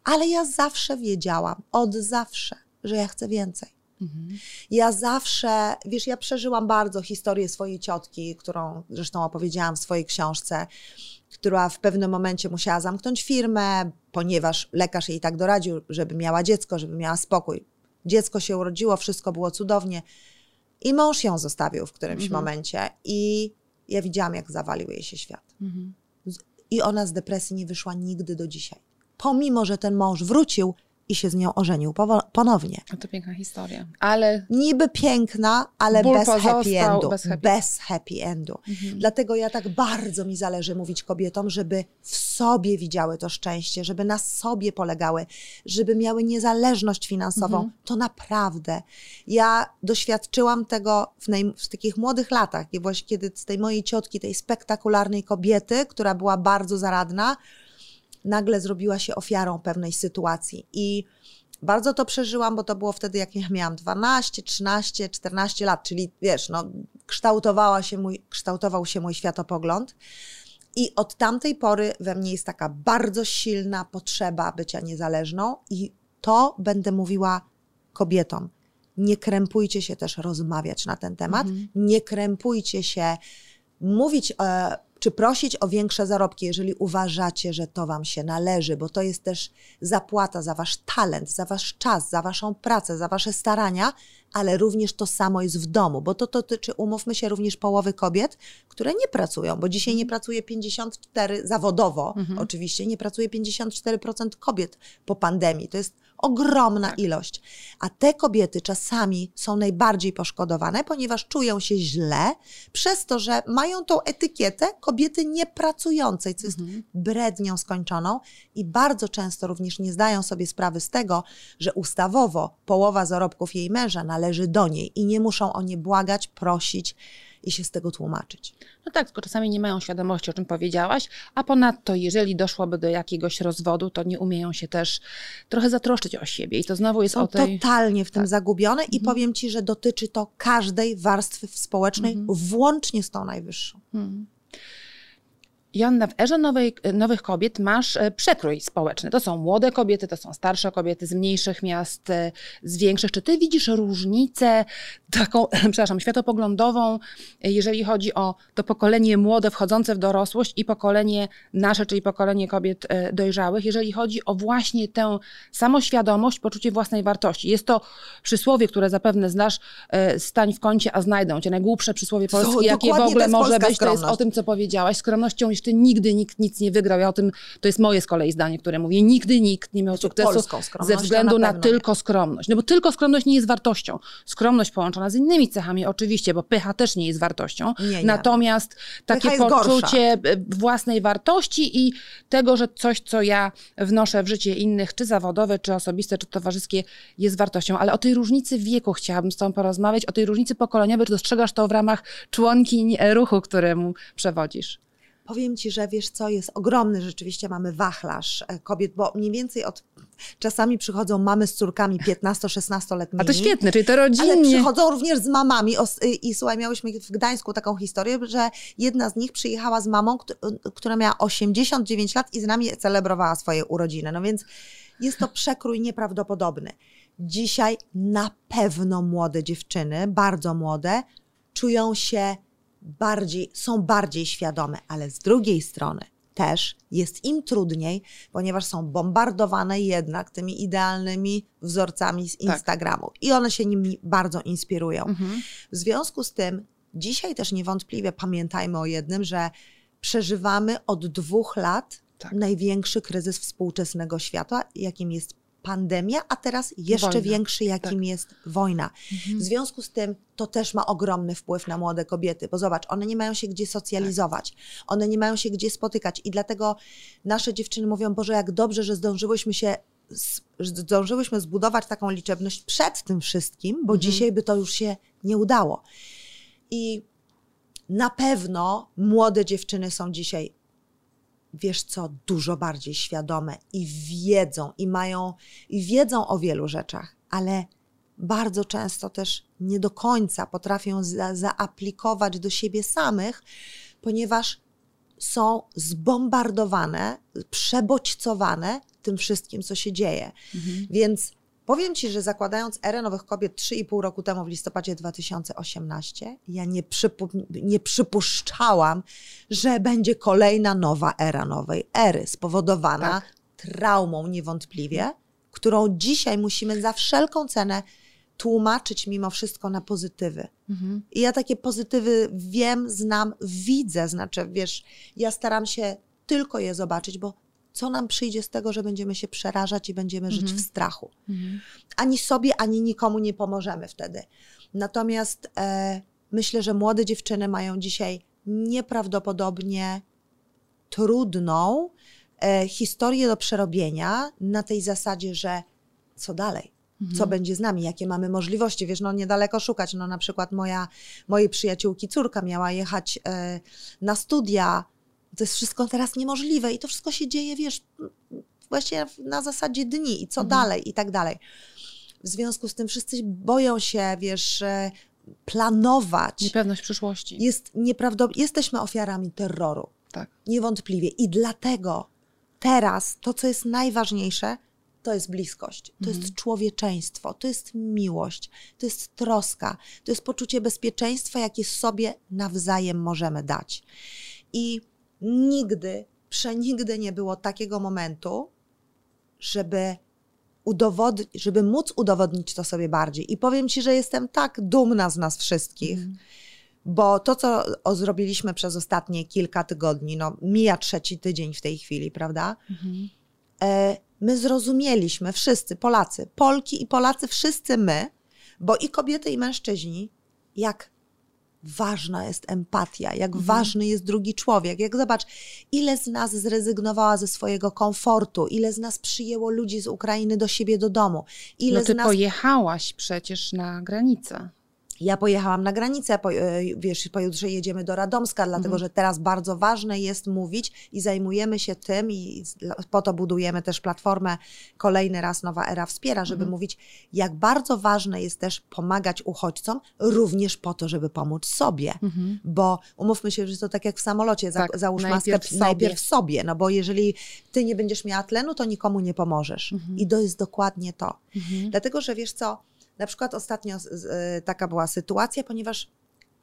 ale ja zawsze wiedziałam, od zawsze, że ja chcę więcej. Ja zawsze, wiesz, ja przeżyłam bardzo historię swojej ciotki, którą zresztą opowiedziałam w swojej książce, która w pewnym momencie musiała zamknąć firmę, ponieważ lekarz jej tak doradził, żeby miała dziecko, żeby miała spokój. Dziecko się urodziło, wszystko było cudownie i mąż ją zostawił w którymś momencie i ja widziałam, jak zawalił jej się świat. Z- I ona z depresji nie wyszła nigdy do dzisiaj. Pomimo, że ten mąż wrócił i się z nią ożenił ponownie. No to piękna historia. Ale Niby piękna, ale bez happy endu. bez happy- Bez happy endu. Dlatego ja tak bardzo mi zależy mówić kobietom, żeby w sobie widziały to szczęście, żeby na sobie polegały, żeby miały niezależność finansową. To naprawdę. Ja doświadczyłam tego w, naj, w takich młodych latach, kiedy z tej mojej ciotki, tej spektakularnej kobiety, która była bardzo zaradna, nagle zrobiła się ofiarą pewnej sytuacji. I bardzo to przeżyłam, bo to było wtedy, jak ja miałam 12, 13, 14 lat, czyli wiesz, no, kształtowała się mój, kształtował się mój światopogląd. I od tamtej pory we mnie jest taka bardzo silna potrzeba bycia niezależną, i to będę mówiła kobietom. Nie krępujcie się też rozmawiać na ten temat, nie krępujcie się mówić e, czy prosić o większe zarobki, jeżeli uważacie, że to Wam się należy, bo to jest też zapłata za Wasz talent, za Wasz czas, za Waszą pracę, za Wasze starania, ale również to samo jest w domu, bo to dotyczy, umówmy się, również połowy kobiet, które nie pracują, bo dzisiaj nie pracuje 54 zawodowo, oczywiście, nie pracuje 54% kobiet po pandemii. To jest ogromna ilość. A te kobiety czasami są najbardziej poszkodowane, ponieważ czują się źle przez to, że mają tą etykietę kobiety niepracującej, co jest brednią skończoną i bardzo często również nie zdają sobie sprawy z tego, że ustawowo połowa zarobków jej męża należy do niej i nie muszą o nie błagać, prosić i się z tego tłumaczyć. No tak, tylko czasami nie mają świadomości, o czym powiedziałaś, a ponadto, jeżeli doszłoby do jakiegoś rozwodu, to nie umieją się też trochę zatroszczyć o siebie. I to znowu jest Są o tej. totalnie w tym tak. zagubione i powiem Ci, że dotyczy to każdej warstwy społecznej, włącznie z tą najwyższą. Joanna, w erze nowej, nowych kobiet masz e, przekrój społeczny. To są młode kobiety, to są starsze kobiety z mniejszych miast, e, z większych. Czy ty widzisz różnicę taką, [clears throat] przepraszam, światopoglądową, e, jeżeli chodzi o to pokolenie młode wchodzące w dorosłość i pokolenie nasze, czyli pokolenie kobiet dojrzałych, jeżeli chodzi o właśnie tę samoświadomość, poczucie własnej wartości. Jest to przysłowie, które zapewne znasz, stań w kącie, a znajdą cię. Najgłupsze przysłowie polskie, jakie w ogóle może być, to jest o skromność. tym, co powiedziałaś. Skromnością jeszcze nigdy nikt nic nie wygrał. Ja o tym, to jest moje z kolei zdanie, które mówię. Nigdy nikt nie miał sukcesu polską skromnością ze względu na na, tylko skromność. No bo tylko skromność nie jest wartością. Skromność połączona z innymi cechami oczywiście, bo pycha też nie jest wartością. Nie, nie. Natomiast takie jest gorsza. poczucie e, własnej wartości i tego, że coś, co ja wnoszę w życie innych, czy zawodowe, czy osobiste, czy towarzyskie, jest wartością. Ale o tej różnicy wieku chciałabym z Tobą porozmawiać, o tej różnicy pokoleniowej. Czy dostrzegasz to w ramach członkiń ruchu, któremu przewodzisz? Powiem Ci, że wiesz co, jest ogromny rzeczywiście, mamy wachlarz e, kobiet, bo mniej więcej od, czasami przychodzą mamy z córkami 15-16-letnimi. A to świetne, czyli to Ale rodzinnie. przychodzą również z mamami. Y, I słuchaj, miałyśmy w Gdańsku taką historię, że jedna z nich przyjechała z mamą, któ- która miała 89 lat i z nami celebrowała swoje urodziny. No więc jest to przekrój nieprawdopodobny. Dzisiaj na pewno młode dziewczyny, bardzo młode, czują się bardziej, są bardziej świadome, ale z drugiej strony też jest im trudniej, ponieważ są bombardowane jednak tymi idealnymi wzorcami z Instagramu i one się nimi bardzo inspirują. Mhm. W związku z tym, dzisiaj też niewątpliwie pamiętajmy o jednym, że przeżywamy od dwóch lat Tak. największy kryzys współczesnego świata, jakim jest pandemia, a teraz jeszcze Wojna. większy, jakim Tak. jest wojna. Mhm. W związku z tym to też ma ogromny wpływ na młode kobiety, bo zobacz, one nie mają się gdzie socjalizować, one nie mają się gdzie spotykać i dlatego nasze dziewczyny mówią, Boże, jak dobrze, że zdążyłyśmy się zdążyłyśmy zbudować taką liczebność przed tym wszystkim, bo Mhm. dzisiaj by to już się nie udało. I na pewno młode dziewczyny są dzisiaj, wiesz co, dużo bardziej świadome i wiedzą, i mają, i wiedzą o wielu rzeczach, ale bardzo często też nie do końca potrafią za, zaaplikować do siebie samych, ponieważ są zbombardowane, przebodźcowane tym wszystkim, co się dzieje. Mhm. Więc powiem Ci, że zakładając erę nowych kobiet 3,5 roku temu w listopadzie 2018, ja nie, przypu- nie przypuszczałam, że będzie kolejna nowa era nowej ery, spowodowana Tak. traumą niewątpliwie, którą dzisiaj musimy za wszelką cenę tłumaczyć mimo wszystko na pozytywy. Mhm. I ja takie pozytywy wiem, znam, widzę, znaczy wiesz, ja staram się tylko je zobaczyć, bo co nam przyjdzie z tego, że będziemy się przerażać i będziemy żyć Mhm. w strachu. Mhm. Ani sobie, ani nikomu nie pomożemy wtedy. Natomiast e, myślę, że młode dziewczyny mają dzisiaj nieprawdopodobnie trudną e, historię do przerobienia na tej zasadzie, że co dalej? co Mhm. będzie z nami, jakie mamy możliwości. Wiesz, no niedaleko szukać. No na przykład moja, mojej przyjaciółki córka miała jechać e, na studia. To jest wszystko teraz niemożliwe i to wszystko się dzieje, wiesz, właśnie na zasadzie dni i co Mhm. dalej i tak dalej. W związku z tym wszyscy boją się, wiesz, e, planować. Niepewność przyszłości. Jest nieprawdopodobnie, jesteśmy ofiarami terroru. Tak. Niewątpliwie. I dlatego teraz to, co jest najważniejsze, to jest bliskość, to Mhm. jest człowieczeństwo, to jest miłość, to jest troska, to jest poczucie bezpieczeństwa, jakie sobie nawzajem możemy dać. I nigdy, przenigdy nie było takiego momentu, żeby udowodnić, żeby móc udowodnić to sobie bardziej. I powiem Ci, że jestem tak dumna z nas wszystkich, Mhm. bo to, co zrobiliśmy przez ostatnie kilka tygodni, no mija trzeci tydzień w tej chwili, prawda? E, my zrozumieliśmy, wszyscy Polacy, Polki i Polacy, wszyscy my, bo i kobiety, i mężczyźni, jak ważna jest empatia, jak Mhm. ważny jest drugi człowiek. Jak zobacz, ile z nas zrezygnowała ze swojego komfortu, ile z nas przyjęło ludzi z Ukrainy do siebie do domu, ile No ty z nas pojechałaś przecież na granicę. Ja pojechałam na granicę, po, e, wiesz, pojutrze jedziemy do Radomska, dlatego Mhm. że teraz bardzo ważne jest mówić i zajmujemy się tym i po to budujemy też platformę Kolejny raz Nowa Era Wspiera, żeby Mhm. mówić, jak bardzo ważne jest też pomagać uchodźcom, również po to, żeby pomóc sobie. Mhm. Bo umówmy się, że to tak jak w samolocie, za, Tak, załóż najpierw maskę sobie. najpierw sobie, no bo jeżeli ty nie będziesz miała tlenu, to nikomu nie pomożesz. Mhm. I to jest dokładnie to. Mhm. Dlatego, że wiesz co, na przykład ostatnio y, taka była sytuacja, ponieważ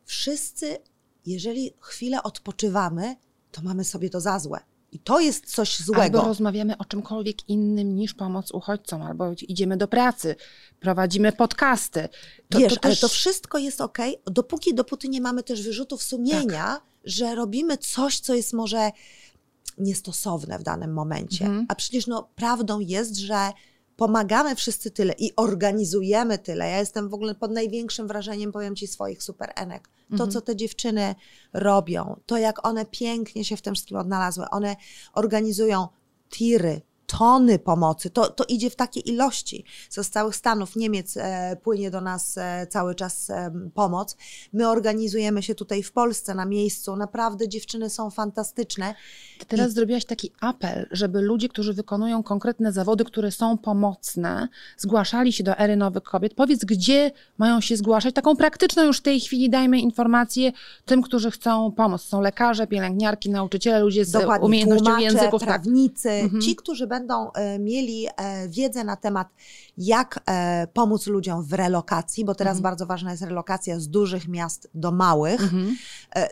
wszyscy, jeżeli chwilę odpoczywamy, to mamy sobie to za złe. I to jest coś złego. Albo rozmawiamy o czymkolwiek innym niż pomoc uchodźcom, albo idziemy do pracy, prowadzimy podcasty. To, Wiesz, to ale też... to wszystko jest ok, dopóki, dopóty nie mamy też wyrzutów sumienia, Tak. że robimy coś, co jest może niestosowne w danym momencie. Mhm. A przecież no, prawdą jest, że pomagamy wszyscy tyle i organizujemy tyle. Ja jestem w ogóle pod największym wrażeniem, powiem Ci, swoich super enek. To, Mhm. co te dziewczyny robią, to jak one pięknie się w tym wszystkim odnalazły. One organizują tiry, tony pomocy. To, to idzie w takie ilości. Z całych Stanów Niemiec e, płynie do nas e, cały czas e, pomoc. My organizujemy się tutaj w Polsce na miejscu. Naprawdę dziewczyny są fantastyczne. Ty teraz zrobiłaś taki apel, żeby ludzie, którzy wykonują konkretne zawody, które są pomocne, zgłaszali się do ery nowych kobiet. Powiedz, gdzie mają się zgłaszać? Taką praktyczną już w tej chwili dajmy informację tym, którzy chcą pomóc. Są lekarze, pielęgniarki, nauczyciele, ludzie z Dokładnie, umiejętnością tłumacze, języków. Tak. prawnicy, Mhm. ci, którzy będą e, mieli e, wiedzę na temat, jak e, pomóc ludziom w relokacji, bo teraz Mhm. bardzo ważna jest relokacja z dużych miast do małych, Mhm.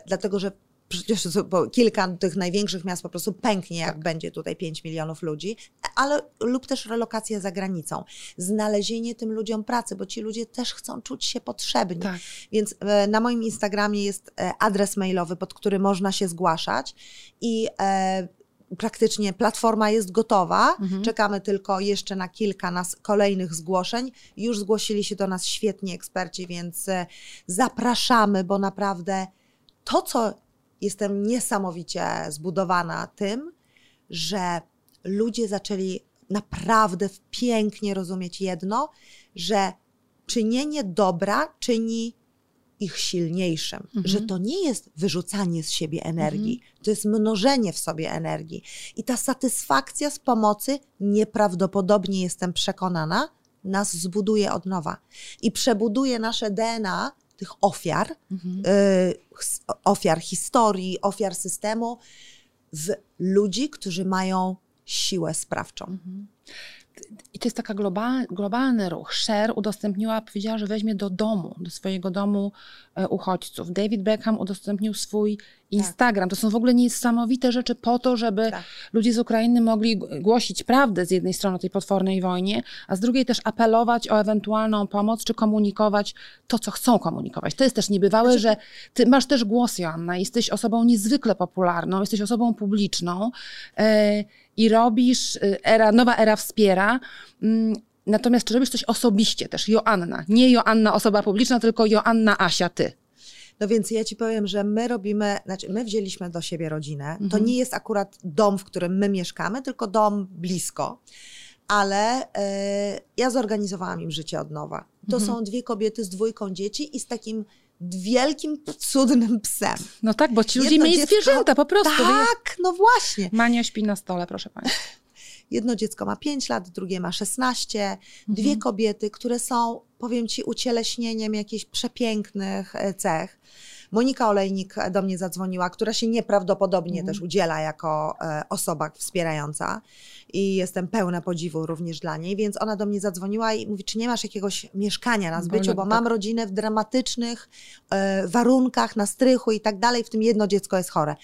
dlatego że przecież kilka tych największych miast po prostu pęknie, jak Tak. będzie tutaj 5 milionów ludzi, ale lub też relokacja za granicą. Znalezienie tym ludziom pracy, bo ci ludzie też chcą czuć się potrzebni. Tak. Więc na moim Instagramie jest adres mailowy, pod który można się zgłaszać i praktycznie platforma jest gotowa. Mhm. Czekamy tylko jeszcze na kilka nas kolejnych zgłoszeń. Już zgłosili się do nas świetni eksperci, więc e, zapraszamy, bo naprawdę to, co jestem niesamowicie zbudowana tym, że ludzie zaczęli naprawdę pięknie rozumieć jedno, że czynienie dobra czyni ich silniejszym, mhm. że to nie jest wyrzucanie z siebie energii, mhm. to jest mnożenie w sobie energii. I ta satysfakcja z pomocy, nieprawdopodobnie jestem przekonana, nas zbuduje od nowa i przebuduje nasze DNA tych ofiar, mhm. y, ofiar historii, ofiar systemu, w ludzi, którzy mają siłę sprawczą. I to jest taka global, globalny ruch. Cher udostępniła, powiedziała, że weźmie do domu, do swojego domu e, uchodźców. David Beckham udostępnił swój Instagram. Tak. To są w ogóle niesamowite rzeczy po to, żeby tak. ludzie z Ukrainy mogli głosić prawdę z jednej strony o tej potwornej wojnie, a z drugiej też apelować o ewentualną pomoc, czy komunikować to, co chcą komunikować. To jest też niebywałe, znaczy... że ty masz też głos, Joanna, jesteś osobą niezwykle popularną, jesteś osobą publiczną. Yy, i robisz, y, era, nowa era wspiera. Mm, natomiast czy robisz coś osobiście też, Joanna? Nie Joanna osoba publiczna, tylko Joanna Asia, ty. No więc ja ci powiem, że my robimy, znaczy my wzięliśmy do siebie rodzinę. Mhm. To nie jest akurat dom, w którym my mieszkamy, tylko dom blisko. Ale y, ja zorganizowałam im życie od nowa. To mhm. są dwie kobiety z dwójką dzieci i z takim wielkim, cudnym psem. No tak, bo ci ludzie Jedno mieli dziecko... zwierzęta po prostu. Tak, no właśnie. Mania śpi na stole, proszę Państwa. [laughs] Jedno dziecko ma 5 lat, drugie ma 16. Mhm. Dwie kobiety, które są, powiem Ci, ucieleśnieniem jakichś przepięknych e, cech. Monika Olejnik do mnie zadzwoniła, która się nieprawdopodobnie mhm. też udziela jako e, osoba wspierająca i jestem pełna podziwu również dla niej, więc ona do mnie zadzwoniła i mówi, czy nie masz jakiegoś mieszkania na zbyciu, bo mam rodzinę w dramatycznych e, warunkach, na strychu i tak dalej, w tym jedno dziecko jest chore.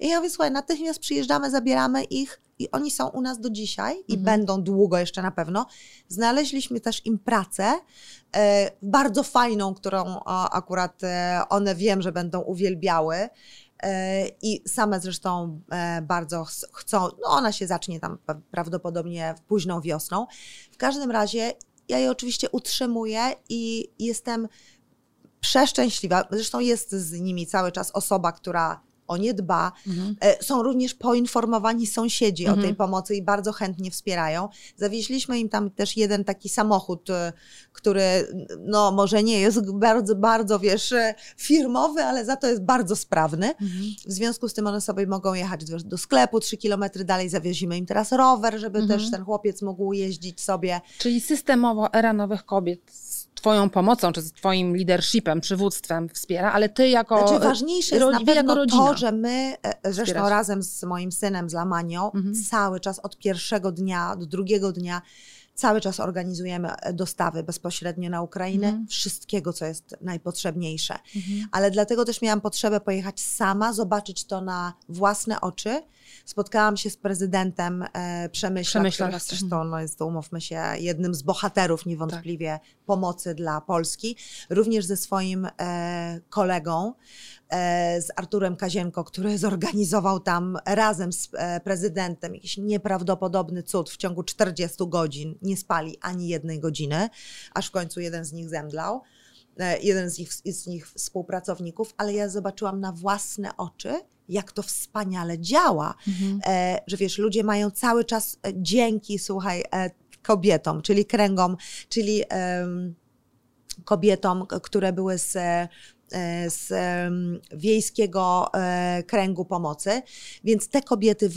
I ja mówię, słuchaj, natychmiast przyjeżdżamy, zabieramy ich i oni są u nas do dzisiaj i mhm. będą długo jeszcze na pewno. Znaleźliśmy też im pracę, e, bardzo fajną, którą o, akurat e, one wiem, że będą uwielbiały. E, I same zresztą e, bardzo chcą, no ona się zacznie tam prawdopodobnie późną wiosną. W każdym razie ja je oczywiście utrzymuję i jestem przeszczęśliwa. Zresztą jest z nimi cały czas osoba, która o nie dba. Mhm. E, są również poinformowani sąsiedzi mhm. o tej mhm. pomocy i bardzo chętnie wspierają. Zawieźliśmy im tam też jeden taki samochód, e, który no może nie jest bardzo, bardzo wiesz, e, firmowy, ale za to jest bardzo sprawny. Mhm. W związku z tym one sobie mogą jechać do, do sklepu, trzy kilometry dalej zawiozimy im teraz rower, żeby mhm. też ten chłopiec mógł jeździć sobie. Czyli systemowo era nowych kobiet Twoją pomocą, czy z Twoim leadershipem, przywództwem wspiera, ale Ty jako Znaczy ważniejsze jest na pewno to, że my, e, zresztą Wspierasz. razem z moim synem, z Lamanią, mhm. cały czas od pierwszego dnia do drugiego dnia cały czas organizujemy e, dostawy bezpośrednio na Ukrainę, mhm. wszystkiego, co jest najpotrzebniejsze. Mhm. Ale dlatego też miałam potrzebę pojechać sama, zobaczyć to na własne oczy, Spotkałam się z prezydentem e, Przemyśla, Przemyśla który zresztą no, jest, umówmy się, jednym z bohaterów niewątpliwie tak. pomocy dla Polski. Również ze swoim e, kolegą, z Arturem Kazienko, który zorganizował tam razem z e, prezydentem jakiś nieprawdopodobny cud. W ciągu 40 godzin nie spali ani jednej godziny, aż w końcu jeden z nich zemdlał e, jeden z nich, z nich współpracowników, ale ja zobaczyłam na własne oczy, jak to wspaniale działa, mhm. e, że wiesz, ludzie mają cały czas e, dzięki, słuchaj, e, kobietom, czyli kręgom, czyli kobietom, które były z E, z wiejskiego e, kręgu pomocy, więc te kobiety,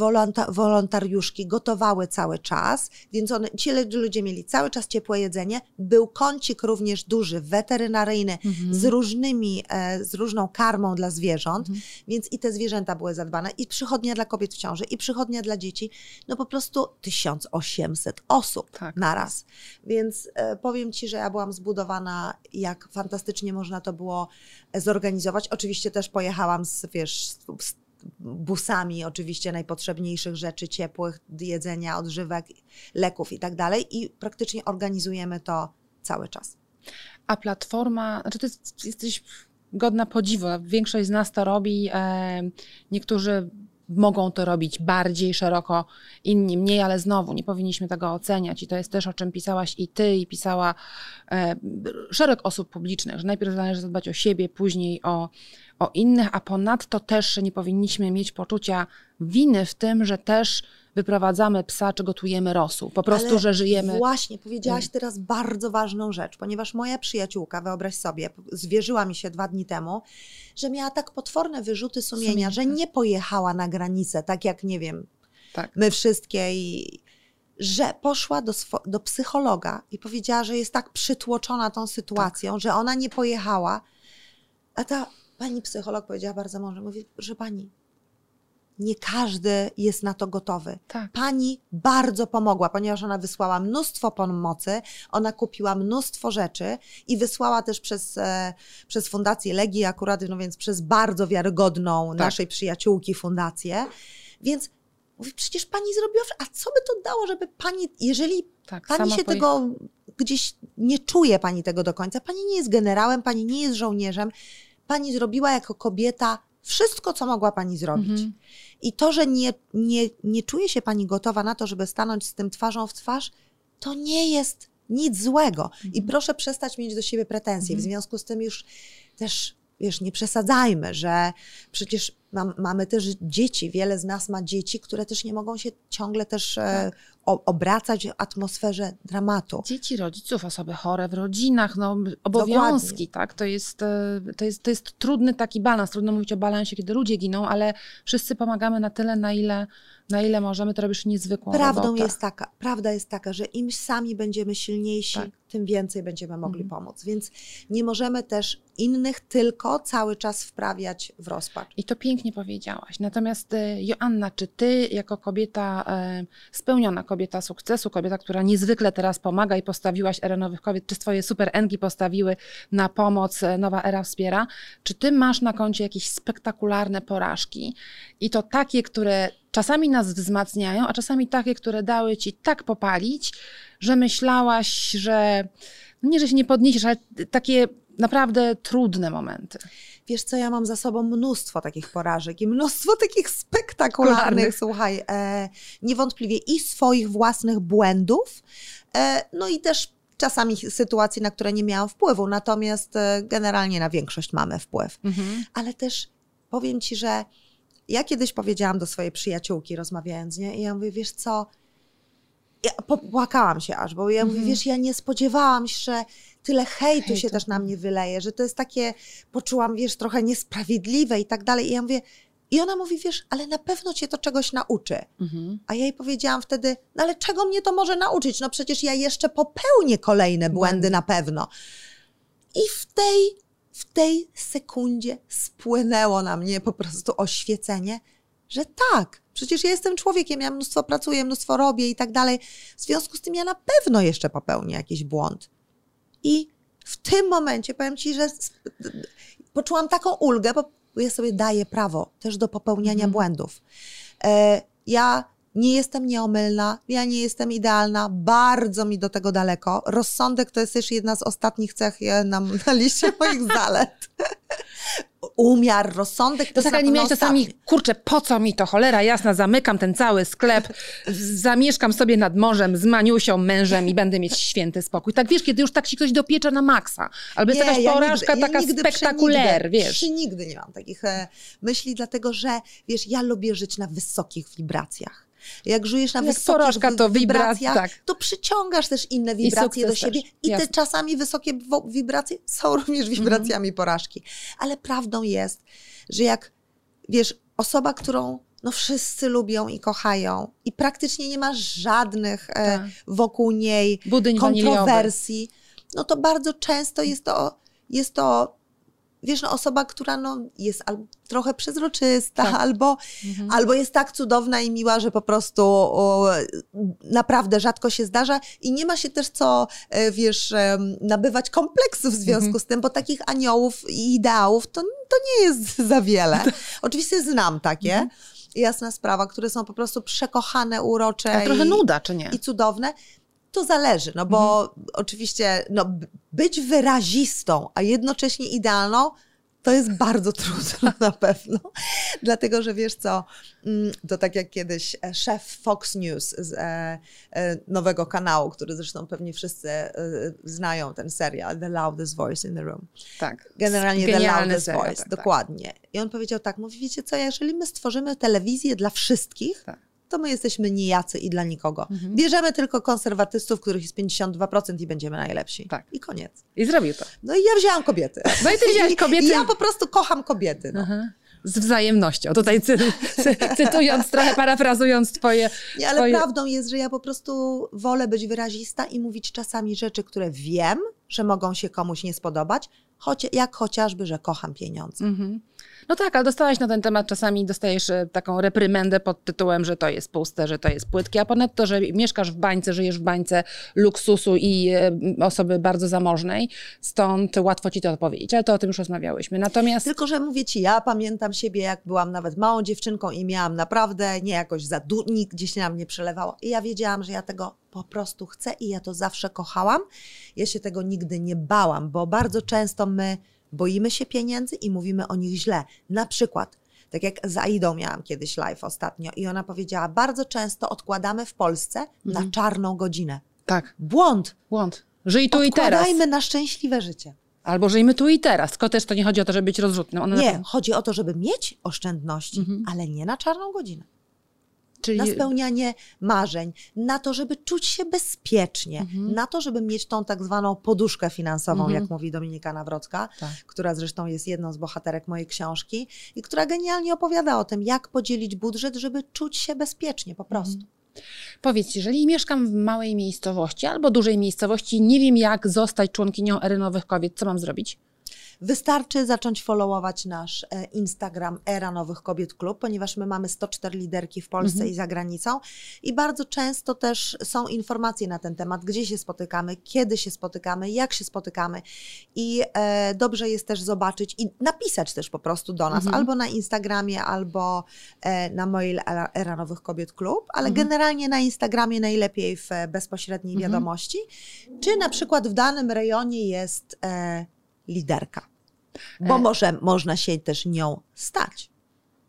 wolontariuszki gotowały cały czas, więc one, ci ludzie mieli cały czas ciepłe jedzenie. Był kącik również duży, weterynaryjny, mhm. z różnymi, e, z różną karmą dla zwierząt, mhm. więc i te zwierzęta były zadbane, i przychodnia dla kobiet w ciąży, i przychodnia dla dzieci, no po prostu 1800 osób tak. naraz. Więc powiem Ci, że ja byłam zbudowana, jak fantastycznie można to było zorganizować. Oczywiście też pojechałam z, wiesz, z busami oczywiście najpotrzebniejszych rzeczy, ciepłych, jedzenia, odżywek, leków i tak dalej i praktycznie organizujemy to cały czas. A platforma, znaczy ty jesteś godna podziwu, większość z nas to robi, e, niektórzy mogą to robić bardziej szeroko, inni mniej, ale znowu nie powinniśmy tego oceniać. I to jest też o czym pisałaś i ty i pisała e, szereg osób publicznych, że najpierw należy zadbać o siebie, później o, o innych, a ponadto też nie powinniśmy mieć poczucia winy w tym, że też wyprowadzamy psa, czy gotujemy rosół. Po prostu, Ale że żyjemy. Właśnie, powiedziałaś teraz bardzo ważną rzecz, ponieważ moja przyjaciółka, wyobraź sobie, zwierzyła mi się dwa dni temu, że miała tak potworne wyrzuty sumienia, Sumienia, że nie pojechała na granicę, tak jak nie wiem, Tak. my wszystkie i że poszła do, do psychologa i powiedziała, że jest tak przytłoczona tą sytuacją, Tak. że ona nie pojechała. A ta pani psycholog powiedziała bardzo mądrze, mówi, że pani, nie każdy jest na to gotowy. Tak. Pani bardzo pomogła, ponieważ ona wysłała mnóstwo pomocy, ona kupiła mnóstwo rzeczy i wysłała też przez, e, przez Fundację Legii, akurat, no więc przez bardzo wiarygodną Tak. naszej przyjaciółki fundację. Więc mówi, przecież pani zrobiła, a co by to dało, żeby pani, jeżeli tak. pani się tego gdzieś nie czuje pani tego do końca, pani nie jest generałem, pani nie jest żołnierzem, pani zrobiła jako kobieta wszystko, co mogła pani zrobić. Mhm. I to, że nie, nie, nie czuje się pani gotowa na to, żeby stanąć z tym twarzą w twarz, to nie jest nic złego. I proszę przestać mieć do siebie pretensje. W Mhm. związku z tym już też, wiesz, nie przesadzajmy, że przecież mam, mamy też dzieci, wiele z nas ma dzieci, które też nie mogą się ciągle też e, o, obracać w atmosferze dramatu. Dzieci rodziców, osoby chore w rodzinach, no, obowiązki, tak? To jest, e, to, jest, to jest trudny taki balans. Trudno mówić o balansie, kiedy ludzie giną, ale wszyscy pomagamy na tyle, na ile, na ile możemy. To robisz niezwykłą Prawdą robotę. jest taka, prawda jest taka, że im sami będziemy silniejsi, Tak. tym więcej będziemy mogli Mhm. pomóc. Więc nie możemy też innych tylko cały czas wprawiać w rozpacz. I to pięknie powiedziałaś. Natomiast e, Joanna, czy ty jako kobieta, e, spełniona kobieta sukcesu, kobieta, która niezwykle teraz pomaga i postawiłaś erę nowych kobiet, czy twoje super enki postawiły na pomoc e, Nowa Era Wspiera, czy ty masz na koncie jakieś spektakularne porażki? I to takie, które czasami nas wzmacniają, a czasami takie, które dały ci tak popalić, że myślałaś, że no nie, że się nie podniesiesz, ale takie naprawdę trudne momenty. Wiesz co, ja mam za sobą mnóstwo takich porażek i mnóstwo takich spektakularnych, Kularnych. słuchaj, e, niewątpliwie i swoich własnych błędów, e, no i też czasami sytuacji, na które nie miałam wpływu, natomiast e, generalnie na większość mamy wpływ. Mhm. ale też powiem ci, że ja kiedyś powiedziałam do swojej przyjaciółki, rozmawiając z nią, i ja mówię, wiesz co, ja popłakałam się aż, bo ja mówię, Mhm. wiesz, ja nie spodziewałam się, że tyle hejtu się Hejtu, też na tak. mnie wyleje, że to jest takie, poczułam, wiesz, trochę niesprawiedliwe i tak dalej. I ja mówię, i ona mówi, wiesz, ale na pewno cię to czegoś nauczy. Mhm. A ja jej powiedziałam wtedy, no ale czego mnie to może nauczyć? No przecież ja jeszcze popełnię kolejne błędy Błędy. na pewno. I w tej, w tej sekundzie spłynęło na mnie po prostu oświecenie, że tak, przecież ja jestem człowiekiem, ja mnóstwo pracuję, mnóstwo robię i tak dalej. W związku z tym ja na pewno jeszcze popełnię jakiś błąd. I w tym momencie powiem ci, że poczułam taką ulgę, bo ja sobie daję prawo też do popełniania Mhm. błędów. E, ja nie jestem nieomylna, ja nie jestem idealna, bardzo mi do tego daleko. Rozsądek to jest też jedna z ostatnich cech na, na liście moich [laughs] zalet. Umiar, rozsądek To tak, ale nie miałeś czasami, kurczę, po co mi to, cholera jasna, zamykam ten cały sklep, zamieszkam sobie nad morzem z Maniusią, mężem i będę mieć święty spokój. Tak wiesz, kiedy już tak się ktoś dopiecze na maksa. Albo jest jakaś ja porażka nigdy- taka ja nigdy spektakuler, wiesz. Przenigdy nie mam takich e, myśli, dlatego że, wiesz, ja lubię żyć na wysokich wibracjach. Jak żyjesz na Jak wysokich porażka, to wibra- wibracjach, tak. to przyciągasz też inne wibracje do siebie. też, I te jasne. czasami wysokie wibracje są [laughs] również wibracjami porażki. Ale prawdą jest, że jak, wiesz, osoba, którą no wszyscy lubią i kochają i praktycznie nie ma żadnych e, Tak. wokół niej Budyń waniliowy. kontrowersji, no to bardzo często jest to, jest to wiesz, no, osoba, która no, jest albo trochę przezroczysta, Tak. albo, Mhm. albo jest tak cudowna i miła, że po prostu o, naprawdę rzadko się zdarza i nie ma się też co, e, wiesz, nabywać kompleksów w związku Mhm. z tym, bo takich aniołów i ideałów to, to nie jest [laughs] za wiele. [laughs] Oczywiście znam takie, Mhm. jasna sprawa, które są po prostu przekochane, urocze A trochę i, nuda, czy nie? i cudowne. To zależy, no bo Mhm. oczywiście no, być wyrazistą, a jednocześnie idealną, To jest bardzo [laughs] trudno na pewno, dlatego że wiesz co, mm, to tak jak kiedyś e, szef Fox News z e, e, nowego kanału, który zresztą pewnie wszyscy znają ten serial, The Loudest Voice in the Room. Tak. Generalnie The Loudest serial, Voice, tak, tak. dokładnie. I on powiedział tak, mówi, wiecie co, jeżeli my stworzymy telewizję dla wszystkich, Tak. To my jesteśmy nijacy i dla nikogo. Mhm. Bierzemy tylko konserwatystów, których jest 52% i będziemy najlepsi. Tak. I koniec. I zrobił to. No i ja wzięłam kobiety. No i ty wziąłeś [laughs] I- kobiety. I ja po prostu kocham kobiety. No. Aha. Z wzajemnością. Tutaj cy, cy, cytując, trochę parafrazując twoje... Nie, ale twoje... prawdą jest, że ja po prostu wolę być wyrazista i mówić czasami rzeczy, które wiem, że mogą się komuś nie spodobać, choć, jak chociażby, że kocham pieniądze. Mhm. No tak, ale dostałaś na ten temat czasami, dostajesz e, taką reprymendę pod tytułem, że to jest puste, że to jest płytkie, a ponadto, że mieszkasz w bańce, żyjesz w bańce luksusu i e, osoby bardzo zamożnej, stąd łatwo ci to odpowiedzieć, ale to o tym już rozmawiałyśmy. Natomiast... Tylko, że mówię ci, ja pamiętam siebie, jak byłam nawet małą dziewczynką i miałam naprawdę nie jakoś za du- nikt gdzieś na mnie przelewało. I ja wiedziałam, że ja tego po prostu chcę i ja to zawsze kochałam. Ja się tego nigdy nie bałam, bo bardzo często my boimy się pieniędzy i mówimy o nich źle. Na przykład, tak jak z Aidą miałam kiedyś live ostatnio i ona powiedziała, bardzo często odkładamy w Polsce Mhm. na czarną godzinę. Tak, Błąd. błąd. Żyj tu i teraz. Odkładajmy na szczęśliwe życie. Albo żyjmy tu i teraz. Tylko też to nie chodzi o to, żeby być rozrzutnym. Na Nie, pewno- chodzi o to, żeby mieć oszczędności, Mhm. ale nie na czarną godzinę. Czyli... Na spełnianie marzeń, na to, żeby czuć się bezpiecznie, Mhm. na to, żeby mieć tą tak zwaną poduszkę finansową, Mhm. jak mówi Dominika Nawrocka, Tak. która zresztą jest jedną z bohaterek mojej książki i która genialnie opowiada o tym, jak podzielić budżet, żeby czuć się bezpiecznie po prostu. Mhm. Powiedz, jeżeli mieszkam w małej miejscowości albo dużej miejscowości, nie wiem jak zostać członkinią Ery Nowych Kobiet, co mam zrobić? Wystarczy zacząć followować nasz e, Instagram Era Nowych Kobiet Klub, ponieważ my mamy 104 liderki w Polsce Mhm. i za granicą i bardzo często też są informacje na ten temat, gdzie się spotykamy, kiedy się spotykamy, jak się spotykamy i e, dobrze jest też zobaczyć i napisać też po prostu do nas, Mhm. albo na Instagramie, albo e, na mail Era- Nowych Kobiet Klub, ale Mhm. generalnie na Instagramie najlepiej w e, bezpośredniej Mhm. wiadomości, czy na przykład w danym rejonie jest e, liderka bo E. może można się też nią stać.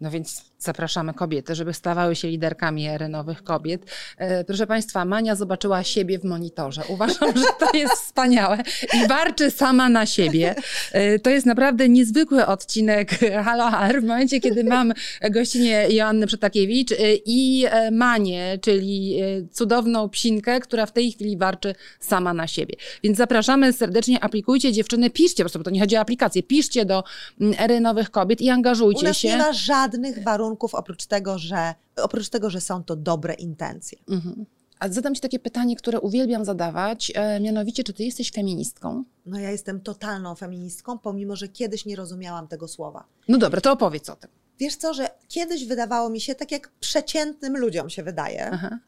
No więc zapraszamy kobiety, żeby stawały się liderkami ery nowych kobiet. E, proszę Państwa, Mania zobaczyła siebie w monitorze. Uważam, że to jest wspaniałe i warczy sama na siebie. E, to jest naprawdę niezwykły odcinek Halo HR w momencie, kiedy mam gościnie Joannę Przetakiewicz e, i Manię, czyli cudowną psinkę, która w tej chwili warczy sama na siebie. Więc zapraszamy serdecznie, aplikujcie dziewczyny, piszcie, po prostu, bo to nie chodzi o aplikację, piszcie do mm, ery nowych kobiet i U angażujcie nas się. nie ma żadnych warunków oprócz tego, że, oprócz tego, że są to dobre intencje. Mhm. A zadam Ci takie pytanie, które uwielbiam zadawać, e, mianowicie, czy Ty jesteś feministką? No ja jestem totalną feministką, pomimo, że kiedyś nie rozumiałam tego słowa. No dobra, to opowiedz o tym. Wiesz co, że kiedyś wydawało mi się, tak jak przeciętnym ludziom się wydaje, Aha.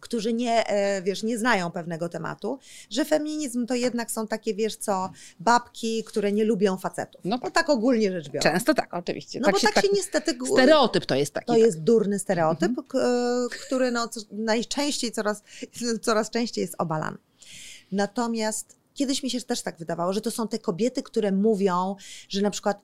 Którzy nie, e, wiesz, nie znają pewnego tematu, że feminizm to jednak są takie, wiesz co, babki, które nie lubią facetów. No No, tak ogólnie rzecz biorąc. Często tak, oczywiście. No bo tak się niestety... gu- Stereotyp to jest taki. To tak. jest durny stereotyp, k- e, który no, najczęściej, coraz, coraz częściej jest obalany. Natomiast kiedyś mi się też tak wydawało, że to są te kobiety, które mówią, że na przykład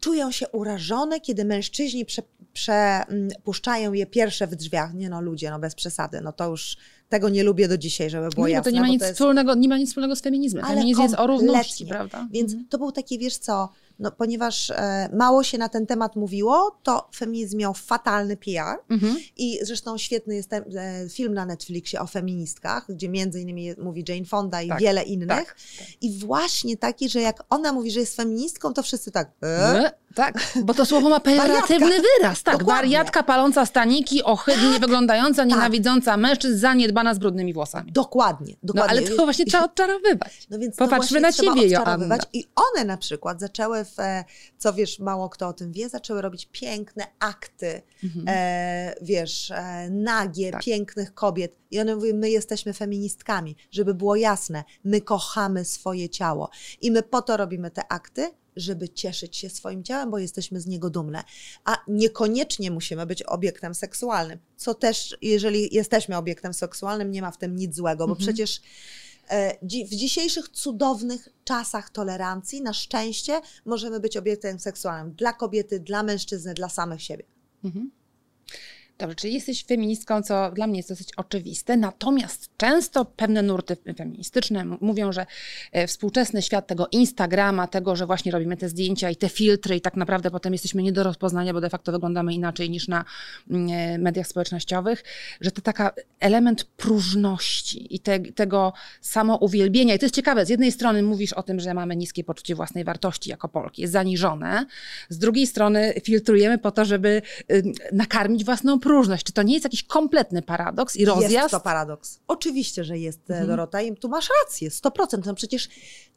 czują się urażone, kiedy mężczyźni prze, przepuszczają je pierwsze w drzwiach. Nie no, ludzie, no bez przesady, no to już tego nie lubię do dzisiaj, żeby było bo jasne. to nie ma, nic to jest- wspólnego, nie ma nic wspólnego z feminizmem. Ale Feminizm jest o równości, prawda? Więc Mhm. to był taki, wiesz co, no, ponieważ e, mało się na ten temat mówiło, to feminizm miał fatalny PR. Mhm. I zresztą świetny jest ten, e, film na Netflixie o feministkach, gdzie między innymi mówi Jane Fonda i Tak, wiele innych. tak, I właśnie taki, że jak ona mówi, że jest feministką, to wszyscy tak. E? Tak, bo to słowo ma pejoratywny wyraz. Tak, Dokładnie. wariatka paląca staniki, ohydnie Tak, wyglądająca, tak. nienawidząca mężczyzn, zaniedbana z brudnymi włosami. Dokładnie, No dokładnie. ale to właśnie trzeba [laughs] odczarowywać. No więc Popatrzmy na ciebie. Joanna. I one na przykład zaczęły, w, e, co wiesz, mało kto o tym wie, zaczęły robić piękne akty, Mhm. e, wiesz, e, nagie, Tak. pięknych kobiet. I one mówią, my jesteśmy feministkami, żeby było jasne, my kochamy swoje ciało. I my po to robimy te akty, żeby cieszyć się swoim ciałem, bo jesteśmy z niego dumne. A niekoniecznie musimy być obiektem seksualnym, co też, jeżeli jesteśmy obiektem seksualnym, nie ma w tym nic złego, bo Mhm. przecież E, w dzisiejszych cudownych czasach tolerancji, na szczęście, możemy być obiektem seksualnym dla kobiety, dla mężczyzny, dla samych siebie. Mhm. Dobrze, czyli jesteś feministką, co dla mnie jest dosyć oczywiste, natomiast często pewne nurty feministyczne mówią, że e, współczesny świat tego Instagrama, tego, że właśnie robimy te zdjęcia i te filtry i tak naprawdę potem jesteśmy nie do rozpoznania, bo de facto wyglądamy inaczej niż na mm, e, mediach społecznościowych, że to taka element próżności i te, tego samouwielbienia. I to jest ciekawe, z jednej strony mówisz o tym, że mamy niskie poczucie własnej wartości jako Polki, jest zaniżone, z drugiej strony filtrujemy po to, żeby nakarmić własną próżność. Czy to nie jest jakiś kompletny paradoks i rozjazd? Jest to paradoks. Oczywiście, że jest, e, mhm. Dorota, i tu masz rację, 100%. No przecież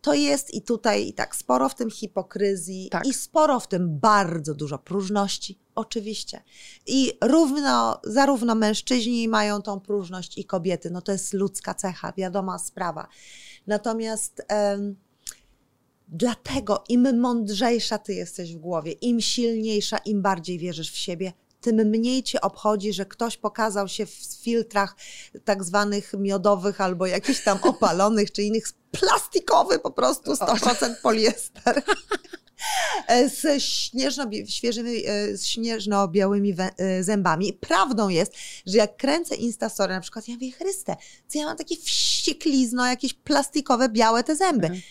to jest i tutaj i tak sporo w tym hipokryzji tak. i sporo w tym bardzo dużo próżności. Oczywiście. I równo, zarówno mężczyźni mają tą próżność i kobiety. No to jest ludzka cecha, wiadoma sprawa. Natomiast... Dlatego im mądrzejsza ty jesteś w głowie, im silniejsza, im bardziej wierzysz w siebie, tym mniej cię obchodzi, że ktoś pokazał się w filtrach tak zwanych miodowych albo jakichś tam [laughs] opalonych, czy innych, plastikowy po prostu, 100% poliester. [laughs] E, z śnieżno, śnieżno-białymi e, zębami. Prawdą jest, że jak kręcę Instastory na przykład, ja mówię, Chryste, co ja mam takie wścieklizno, jakieś plastikowe, białe te zęby. Mhm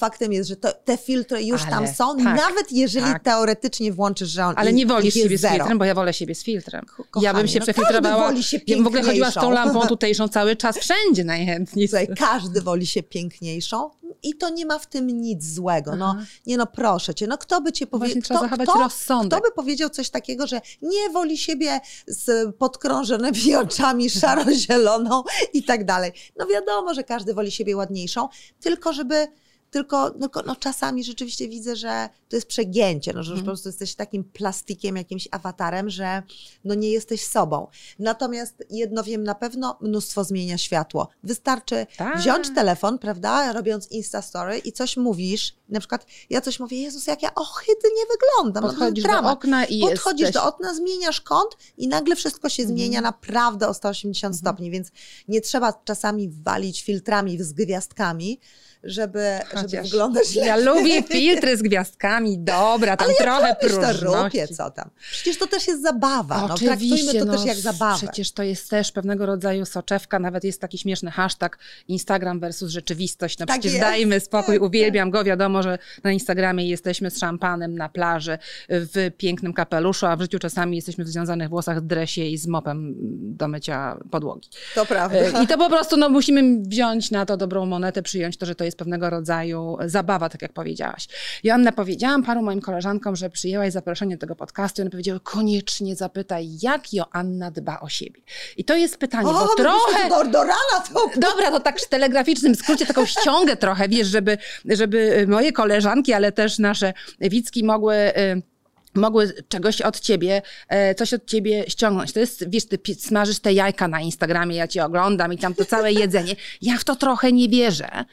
faktem jest, że to, te filtry już Ale, tam są, tak, nawet jeżeli tak. teoretycznie włączysz, że on Ale nie wolisz siebie z filtrem, bo ja wolę siebie z filtrem. Kochanie, ja bym się no przefiltrowała. Woli się ja bym w ogóle chodziła z tą lampą [laughs] tutejszą cały czas, wszędzie najchętniej. Słuchaj, każdy woli się piękniejszą i to nie ma w tym nic złego. No, nie no, proszę cię, no kto by cię powiedział, kto, kto, kto by powiedział coś takiego, że nie woli siebie z podkrążonymi [laughs] oczami, szaro-zieloną i tak dalej. No wiadomo, że każdy woli siebie ładniejszą, tylko żeby tylko no, no, czasami rzeczywiście widzę, że to jest przegięcie, no, że mm. po prostu jesteś takim plastikiem, jakimś awatarem, że no, nie jesteś sobą. Natomiast jedno wiem na pewno, mnóstwo zmienia światło. Wystarczy tak. wziąć telefon, prawda, robiąc Instastory i coś mówisz, na przykład ja coś mówię, Jezus, jak ja ohydnie wyglądam. No Podchodzisz no, do okna i Podchodzisz jesteś... do okna, zmieniasz kąt i nagle wszystko się zmienia mm. naprawdę o 180 mm. stopni, więc nie trzeba czasami walić filtrami z gwiazdkami, żeby, żeby wyglądać Ja lubię [laughs] filtry z gwiazdkami, dobra, tam Ale trochę próżności. to robię, co tam. Przecież to też jest zabawa. Oczywiście, no, to no, też jak zabawę. Przecież to jest też pewnego rodzaju soczewka, nawet jest taki śmieszny hashtag Instagram versus rzeczywistość. No tak przecież jest. dajmy spokój, tak, uwielbiam go. Wiadomo, że na Instagramie jesteśmy z szampanem na plaży, w pięknym kapeluszu, a w życiu czasami jesteśmy w związanych włosach, dresie i z mopem do mycia podłogi. To prawda. E, I to po prostu no, musimy wziąć na to dobrą monetę, przyjąć to, że to jest jest pewnego rodzaju zabawa, tak jak powiedziałaś. Joanna, powiedziałam paru moim koleżankom, że przyjęłaś zaproszenie do tego podcastu i one powiedziały, koniecznie zapytaj, jak Joanna dba o siebie. I to jest pytanie, o, bo trochę... Do, do rana to... Dobra, to tak w telegraficznym skrócie taką ściągę trochę, wiesz, żeby, żeby moje koleżanki, ale też nasze Wicki mogły y, mogły czegoś od ciebie, e, coś od ciebie ściągnąć. To jest, wiesz, ty smażysz te jajka na Instagramie, ja cię oglądam i tam to całe [laughs] jedzenie. Ja w to trochę nie wierzę,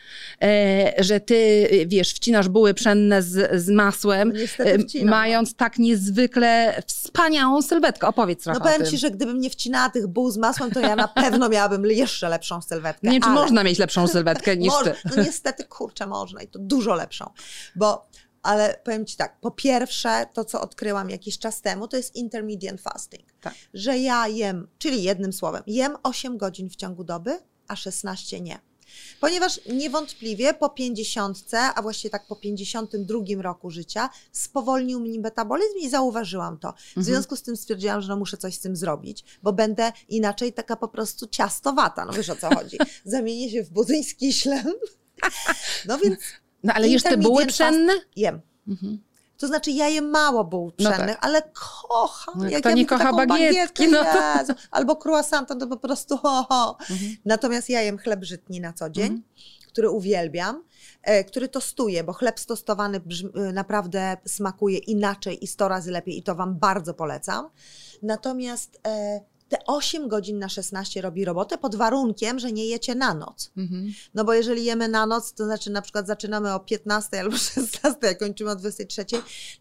e, że ty, wiesz, wcinasz buły pszenne z, z masłem, no mając tak niezwykle wspaniałą sylwetkę. Opowiedz trochę No powiem ci, że gdybym nie wcinała tych buł z masłem, to ja na pewno miałabym jeszcze lepszą sylwetkę. Nie wiem, czy ale... można mieć lepszą sylwetkę niż ty. No niestety, kurczę, można i to dużo lepszą, bo ale powiem Ci tak, po pierwsze, to co odkryłam jakiś czas temu, to jest intermediate fasting. Tak. Że ja jem, czyli jednym słowem, jem 8 godzin w ciągu doby, a 16 nie. Ponieważ niewątpliwie po 50, a właściwie tak po 52 roku życia, spowolnił mi metabolizm i zauważyłam to. W mhm. związku z tym stwierdziłam, że no muszę coś z tym zrobić, bo będę inaczej taka po prostu ciastowata. No wiesz o co chodzi. [laughs] Zamienię się w budyński ślem. No więc no ale już te buły pszenne? Jem. Mhm. To znaczy, ja jem mało buł pszennych, no tak. ale kocham. No, jak ja nie kocha bagietki, no Jezu, albo croissant, to po prostu ho, ho. Mhm. Natomiast ja jem chleb żytni na co dzień, mhm. który uwielbiam, e, który tostuję, bo chleb stostowany e, naprawdę smakuje inaczej i sto razy lepiej i to Wam bardzo polecam. Natomiast e, te 8 godzin na 16 robi robotę pod warunkiem, że nie jecie na noc. Mhm. No bo jeżeli jemy na noc, to znaczy na przykład zaczynamy o 15 albo [laughs] 16, a kończymy o 23,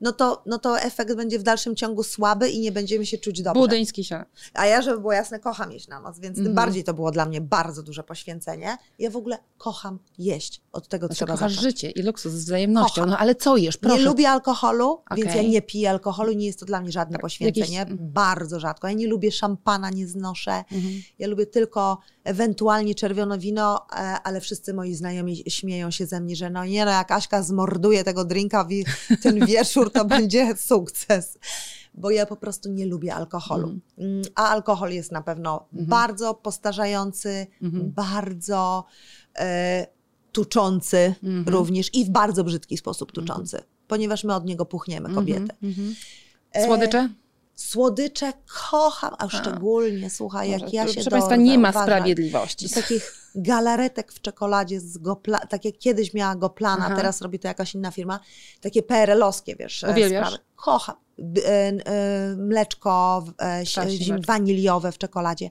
no to, no to efekt będzie w dalszym ciągu słaby i nie będziemy się czuć dobrze. Budyński się. A ja, żeby było jasne, kocham jeść na noc, więc mhm. tym bardziej to było dla mnie bardzo duże poświęcenie. Ja w ogóle kocham jeść. Od tego znaczy, trzeba kochasz zacząć. życie i luksus z wzajemnością. Kocham. No ale co jesz? Proszę. Nie lubię alkoholu, okay. więc ja nie piję alkoholu. Nie jest to dla mnie żadne tak. poświęcenie. Jakieś... Bardzo rzadko. Ja nie lubię szampana, nie znoszę. Mhm. Ja lubię tylko ewentualnie czerwone wino, e, ale wszyscy moi znajomi śmieją się ze mnie, że no nie no, jak Aśka zmorduje tego drinka ten wieczór, to [laughs] będzie sukces bo ja po prostu nie lubię alkoholu. Mhm. Mm. A alkohol jest na pewno mhm. bardzo postarzający, mhm. bardzo e, tuczący również i w bardzo brzydki sposób tuczący, ponieważ my od niego puchniemy, kobiety. E, Słodycze? Słodycze kocham, a szczególnie, słuchaj, jak ja się Proszę Państwa, nie ma sprawiedliwości. Z takich galaretek w czekoladzie, z Gopla, tak jak kiedyś miała Goplana, Aha. teraz robi to jakaś inna firma, takie PRL-owskie, wiesz, e, Uwielbiasz? sprawy. Kocham. E, e, mleczko waniliowe w czekoladzie.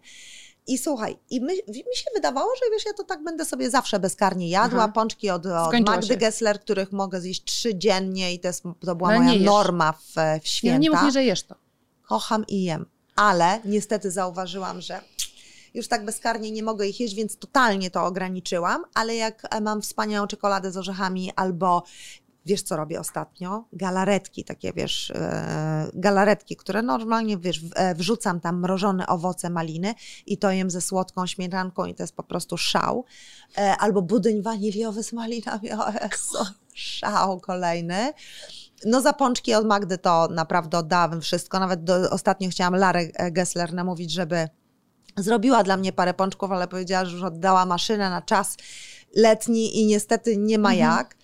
I słuchaj, i my, mi się wydawało, że wiesz, ja to tak będę sobie zawsze bezkarnie jadła. Aha. Pączki od, od Magdy się. Gessler, których mogę zjeść trzy dziennie i to, jest, to była no moja norma w, w święta. Ja nie mówię, że jesz to. Kocham i jem. Ale niestety zauważyłam, że już tak bezkarnie nie mogę ich jeść, więc totalnie to ograniczyłam, ale jak mam wspaniałą czekoladę z orzechami albo Wiesz, co robię ostatnio? Galaretki, takie wiesz, e, galaretki, które normalnie, wiesz, e, wrzucam tam mrożone owoce maliny i to jem ze słodką śmietanką i to jest po prostu szał. E, albo budyń waniliowy z malinami, o szał kolejny. No za pączki od Magdy to naprawdę oddałabym wszystko. Nawet do, ostatnio chciałam Larę Gessler namówić, żeby zrobiła dla mnie parę pączków, ale powiedziała, że już oddała maszynę na czas letni i niestety nie ma mhm. jak.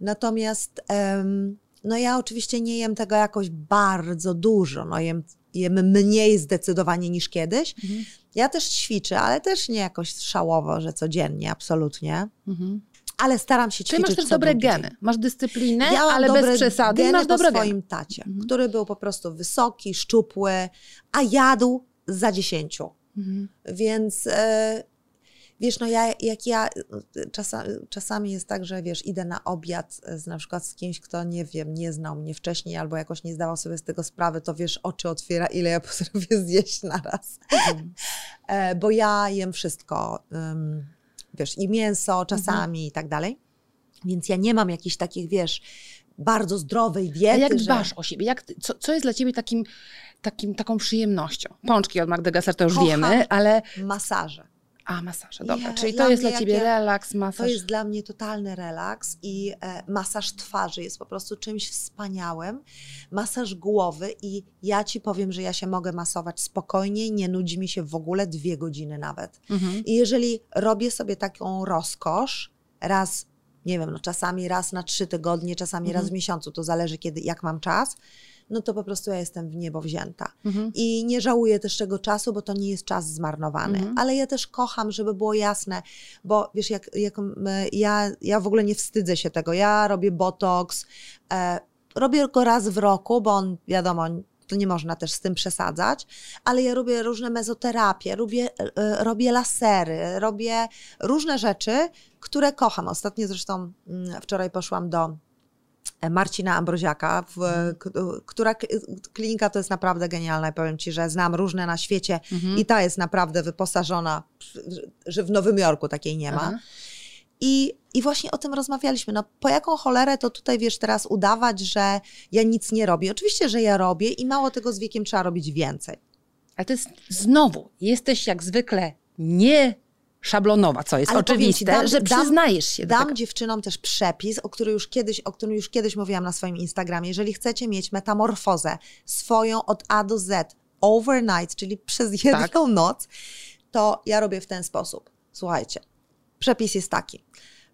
Natomiast um, no ja oczywiście nie jem tego jakoś bardzo dużo, no jem, jem mniej zdecydowanie niż kiedyś. Mhm. Ja też ćwiczę, ale też nie jakoś szałowo, że codziennie, absolutnie. Mhm. Ale staram się ćwiczyć. Ty masz też dobre geny. Masz dyscyplinę, ja ale bez przesady. Geny masz dobre po swoim tacie, mhm. który był po prostu wysoki, szczupły, a jadł za dziesięciu. Mhm. Więc e, Wiesz, no ja, jak ja, czasami, czasami jest tak, że wiesz, idę na obiad z na przykład z kimś, kto nie wiem, nie znał mnie wcześniej albo jakoś nie zdawał sobie z tego sprawy, to wiesz, oczy otwiera, ile ja [laughs] potrafię zjeść na raz. Mhm. E, bo ja jem wszystko, um, wiesz, i mięso czasami mhm. i tak dalej. Więc ja nie mam jakichś takich, wiesz, bardzo zdrowej diety. A jak dbasz że... o siebie? Jak, co, co jest dla ciebie takim, takim, taką przyjemnością? Pączki od Magdy Gessler to już Kocham wiemy, ale... masaże. A, masaże, dobra. Czyli to jest dla Ciebie relaks, masaż. To jest dla mnie totalny relaks i e, masaż twarzy jest po prostu czymś wspaniałym. Masaż głowy i ja Ci powiem, że ja się mogę masować spokojnie, nie nudzi mi się w ogóle dwie godziny nawet. Mhm. I jeżeli robię sobie taką rozkosz, raz, nie wiem, no czasami raz na trzy tygodnie, czasami mhm. raz w miesiącu, to zależy kiedy, jak mam czas, no to po prostu ja jestem w niebo wzięta. Mhm. I nie żałuję też tego czasu, bo to nie jest czas zmarnowany. Mhm. Ale ja też kocham, żeby było jasne, bo wiesz, jak, jak ja, ja w ogóle nie wstydzę się tego. Ja robię botoks, e, robię go raz w roku, bo on, wiadomo, to nie można też z tym przesadzać, ale ja robię różne mezoterapie, robię, e, robię lasery, robię różne rzeczy, które kocham. Ostatnio zresztą mm, wczoraj poszłam do Marcina Ambroziaka, w, mhm. która klinika to jest naprawdę genialna. Powiem Ci, że znam różne na świecie mhm. i ta jest naprawdę wyposażona, że w Nowym Jorku takiej nie ma. I, I właśnie o tym rozmawialiśmy. No, po jaką cholerę to tutaj wiesz teraz udawać, że ja nic nie robię? Oczywiście, że ja robię i mało tego z wiekiem trzeba robić więcej. Ale to jest znowu, jesteś jak zwykle nie szablonowa, co jest Ale oczywiste, dam, że przyznajesz się dam do tego. dziewczynom też przepis, o, który już kiedyś, o którym już kiedyś mówiłam na swoim Instagramie. Jeżeli chcecie mieć metamorfozę swoją od A do Z overnight, czyli przez [laughs] jedną tak. noc, to ja robię w ten sposób. Słuchajcie, przepis jest taki.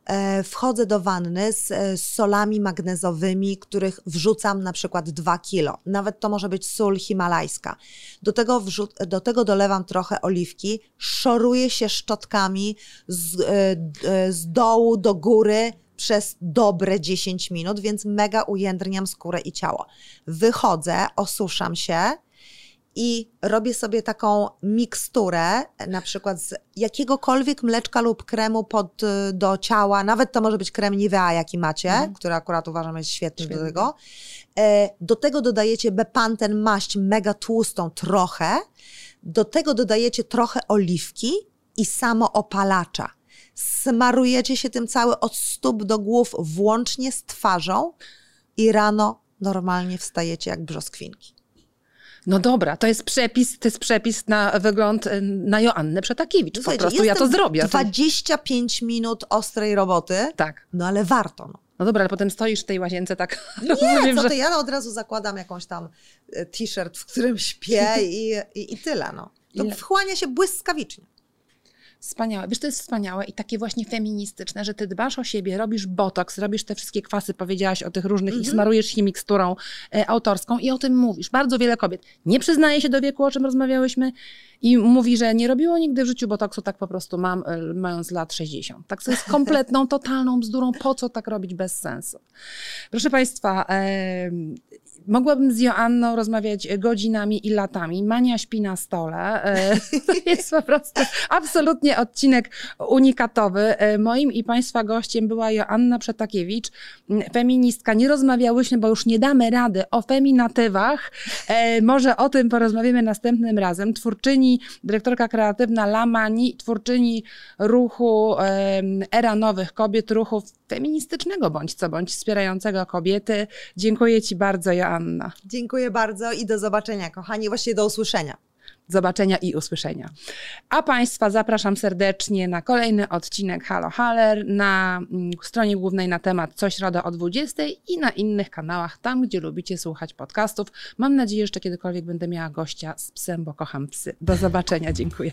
E, wchodzę do wanny z, e, z, solami magnezowymi, których wrzucam na przykład 2 kilo. Nawet to może być sól himalajska. Do tego, wrzu- do tego dolewam trochę oliwki, szoruję się szczotkami z, e, z dołu do góry przez dobre 10 minut, więc mega ujędrniam skórę i ciało. Wychodzę, osuszam się i robię sobie taką miksturę, na przykład z jakiegokolwiek mleczka lub kremu pod, y, do ciała, nawet to może być krem Nivea, jaki macie, mhm. który akurat uważam jest świetny, świetny. do tego. E, do tego dodajecie Bepanten maść mega tłustą trochę, do tego dodajecie trochę oliwki i samo opalacza. Smarujecie się tym cały od stóp do głów, włącznie z twarzą i rano normalnie wstajecie jak brzoskwinki. No dobra, to jest przepis, to jest przepis na wygląd y, na Joannę Przetakiewicz. Po prostu ja to zrobię. 25 minut ostrej roboty. Tak. No ale warto. No. No dobra, ale potem stoisz w tej łazience tak. [laughs] Nie, rozumiem, co ty, ja od razu zakładam jakąś tam e, t-shirt, w którym śpię i, i, i tyle. No. To wchłania się błyskawicznie. Wspaniałe. Wiesz, to jest wspaniałe i takie właśnie feministyczne, że ty dbasz o siebie, robisz botoks, robisz te wszystkie kwasy, powiedziałaś o tych różnych mm -hmm. i mhm. smarujesz się miksturą e, autorską i o tym mówisz. Bardzo wiele kobiet nie przyznaje się do wieku, o czym rozmawiałyśmy i mówi, że nie robiło nigdy w życiu botoksu, tak po prostu mam, e, mając lat 60. Tak, to jest [laughs] kompletną, totalną bzdurą. Po co tak robić bez sensu? Proszę Państwa, e, Mogłabym z Joanną rozmawiać godzinami i latami. Mania śpi na stole. E, [laughs] to jest po prostu absolutnie odcinek unikatowy. E, moim i Państwa gościem była Joanna Przetakiewicz, feministka. Nie rozmawiałyśmy, bo już nie damy rady o feminatywach. E, może o tym porozmawiamy następnym razem. Twórczyni, dyrektorka kreatywna Lamani, twórczyni ruchu Era Nowych Kobiet, ruchu feministycznego bądź co bądź, wspierającego kobiety. Dziękuję Ci bardzo, Joanna. Anna. Dziękuję bardzo i do zobaczenia, kochani, właściwie do usłyszenia. Zobaczenia i usłyszenia. A Państwa zapraszam serdecznie na kolejny odcinek Halo Haller na mm, stronie głównej na temat Co środa o 20 i na innych kanałach, tam gdzie lubicie słuchać podcastów. Mam nadzieję, że kiedykolwiek będę miała gościa z psem, bo kocham psy. Do zobaczenia, dziękuję.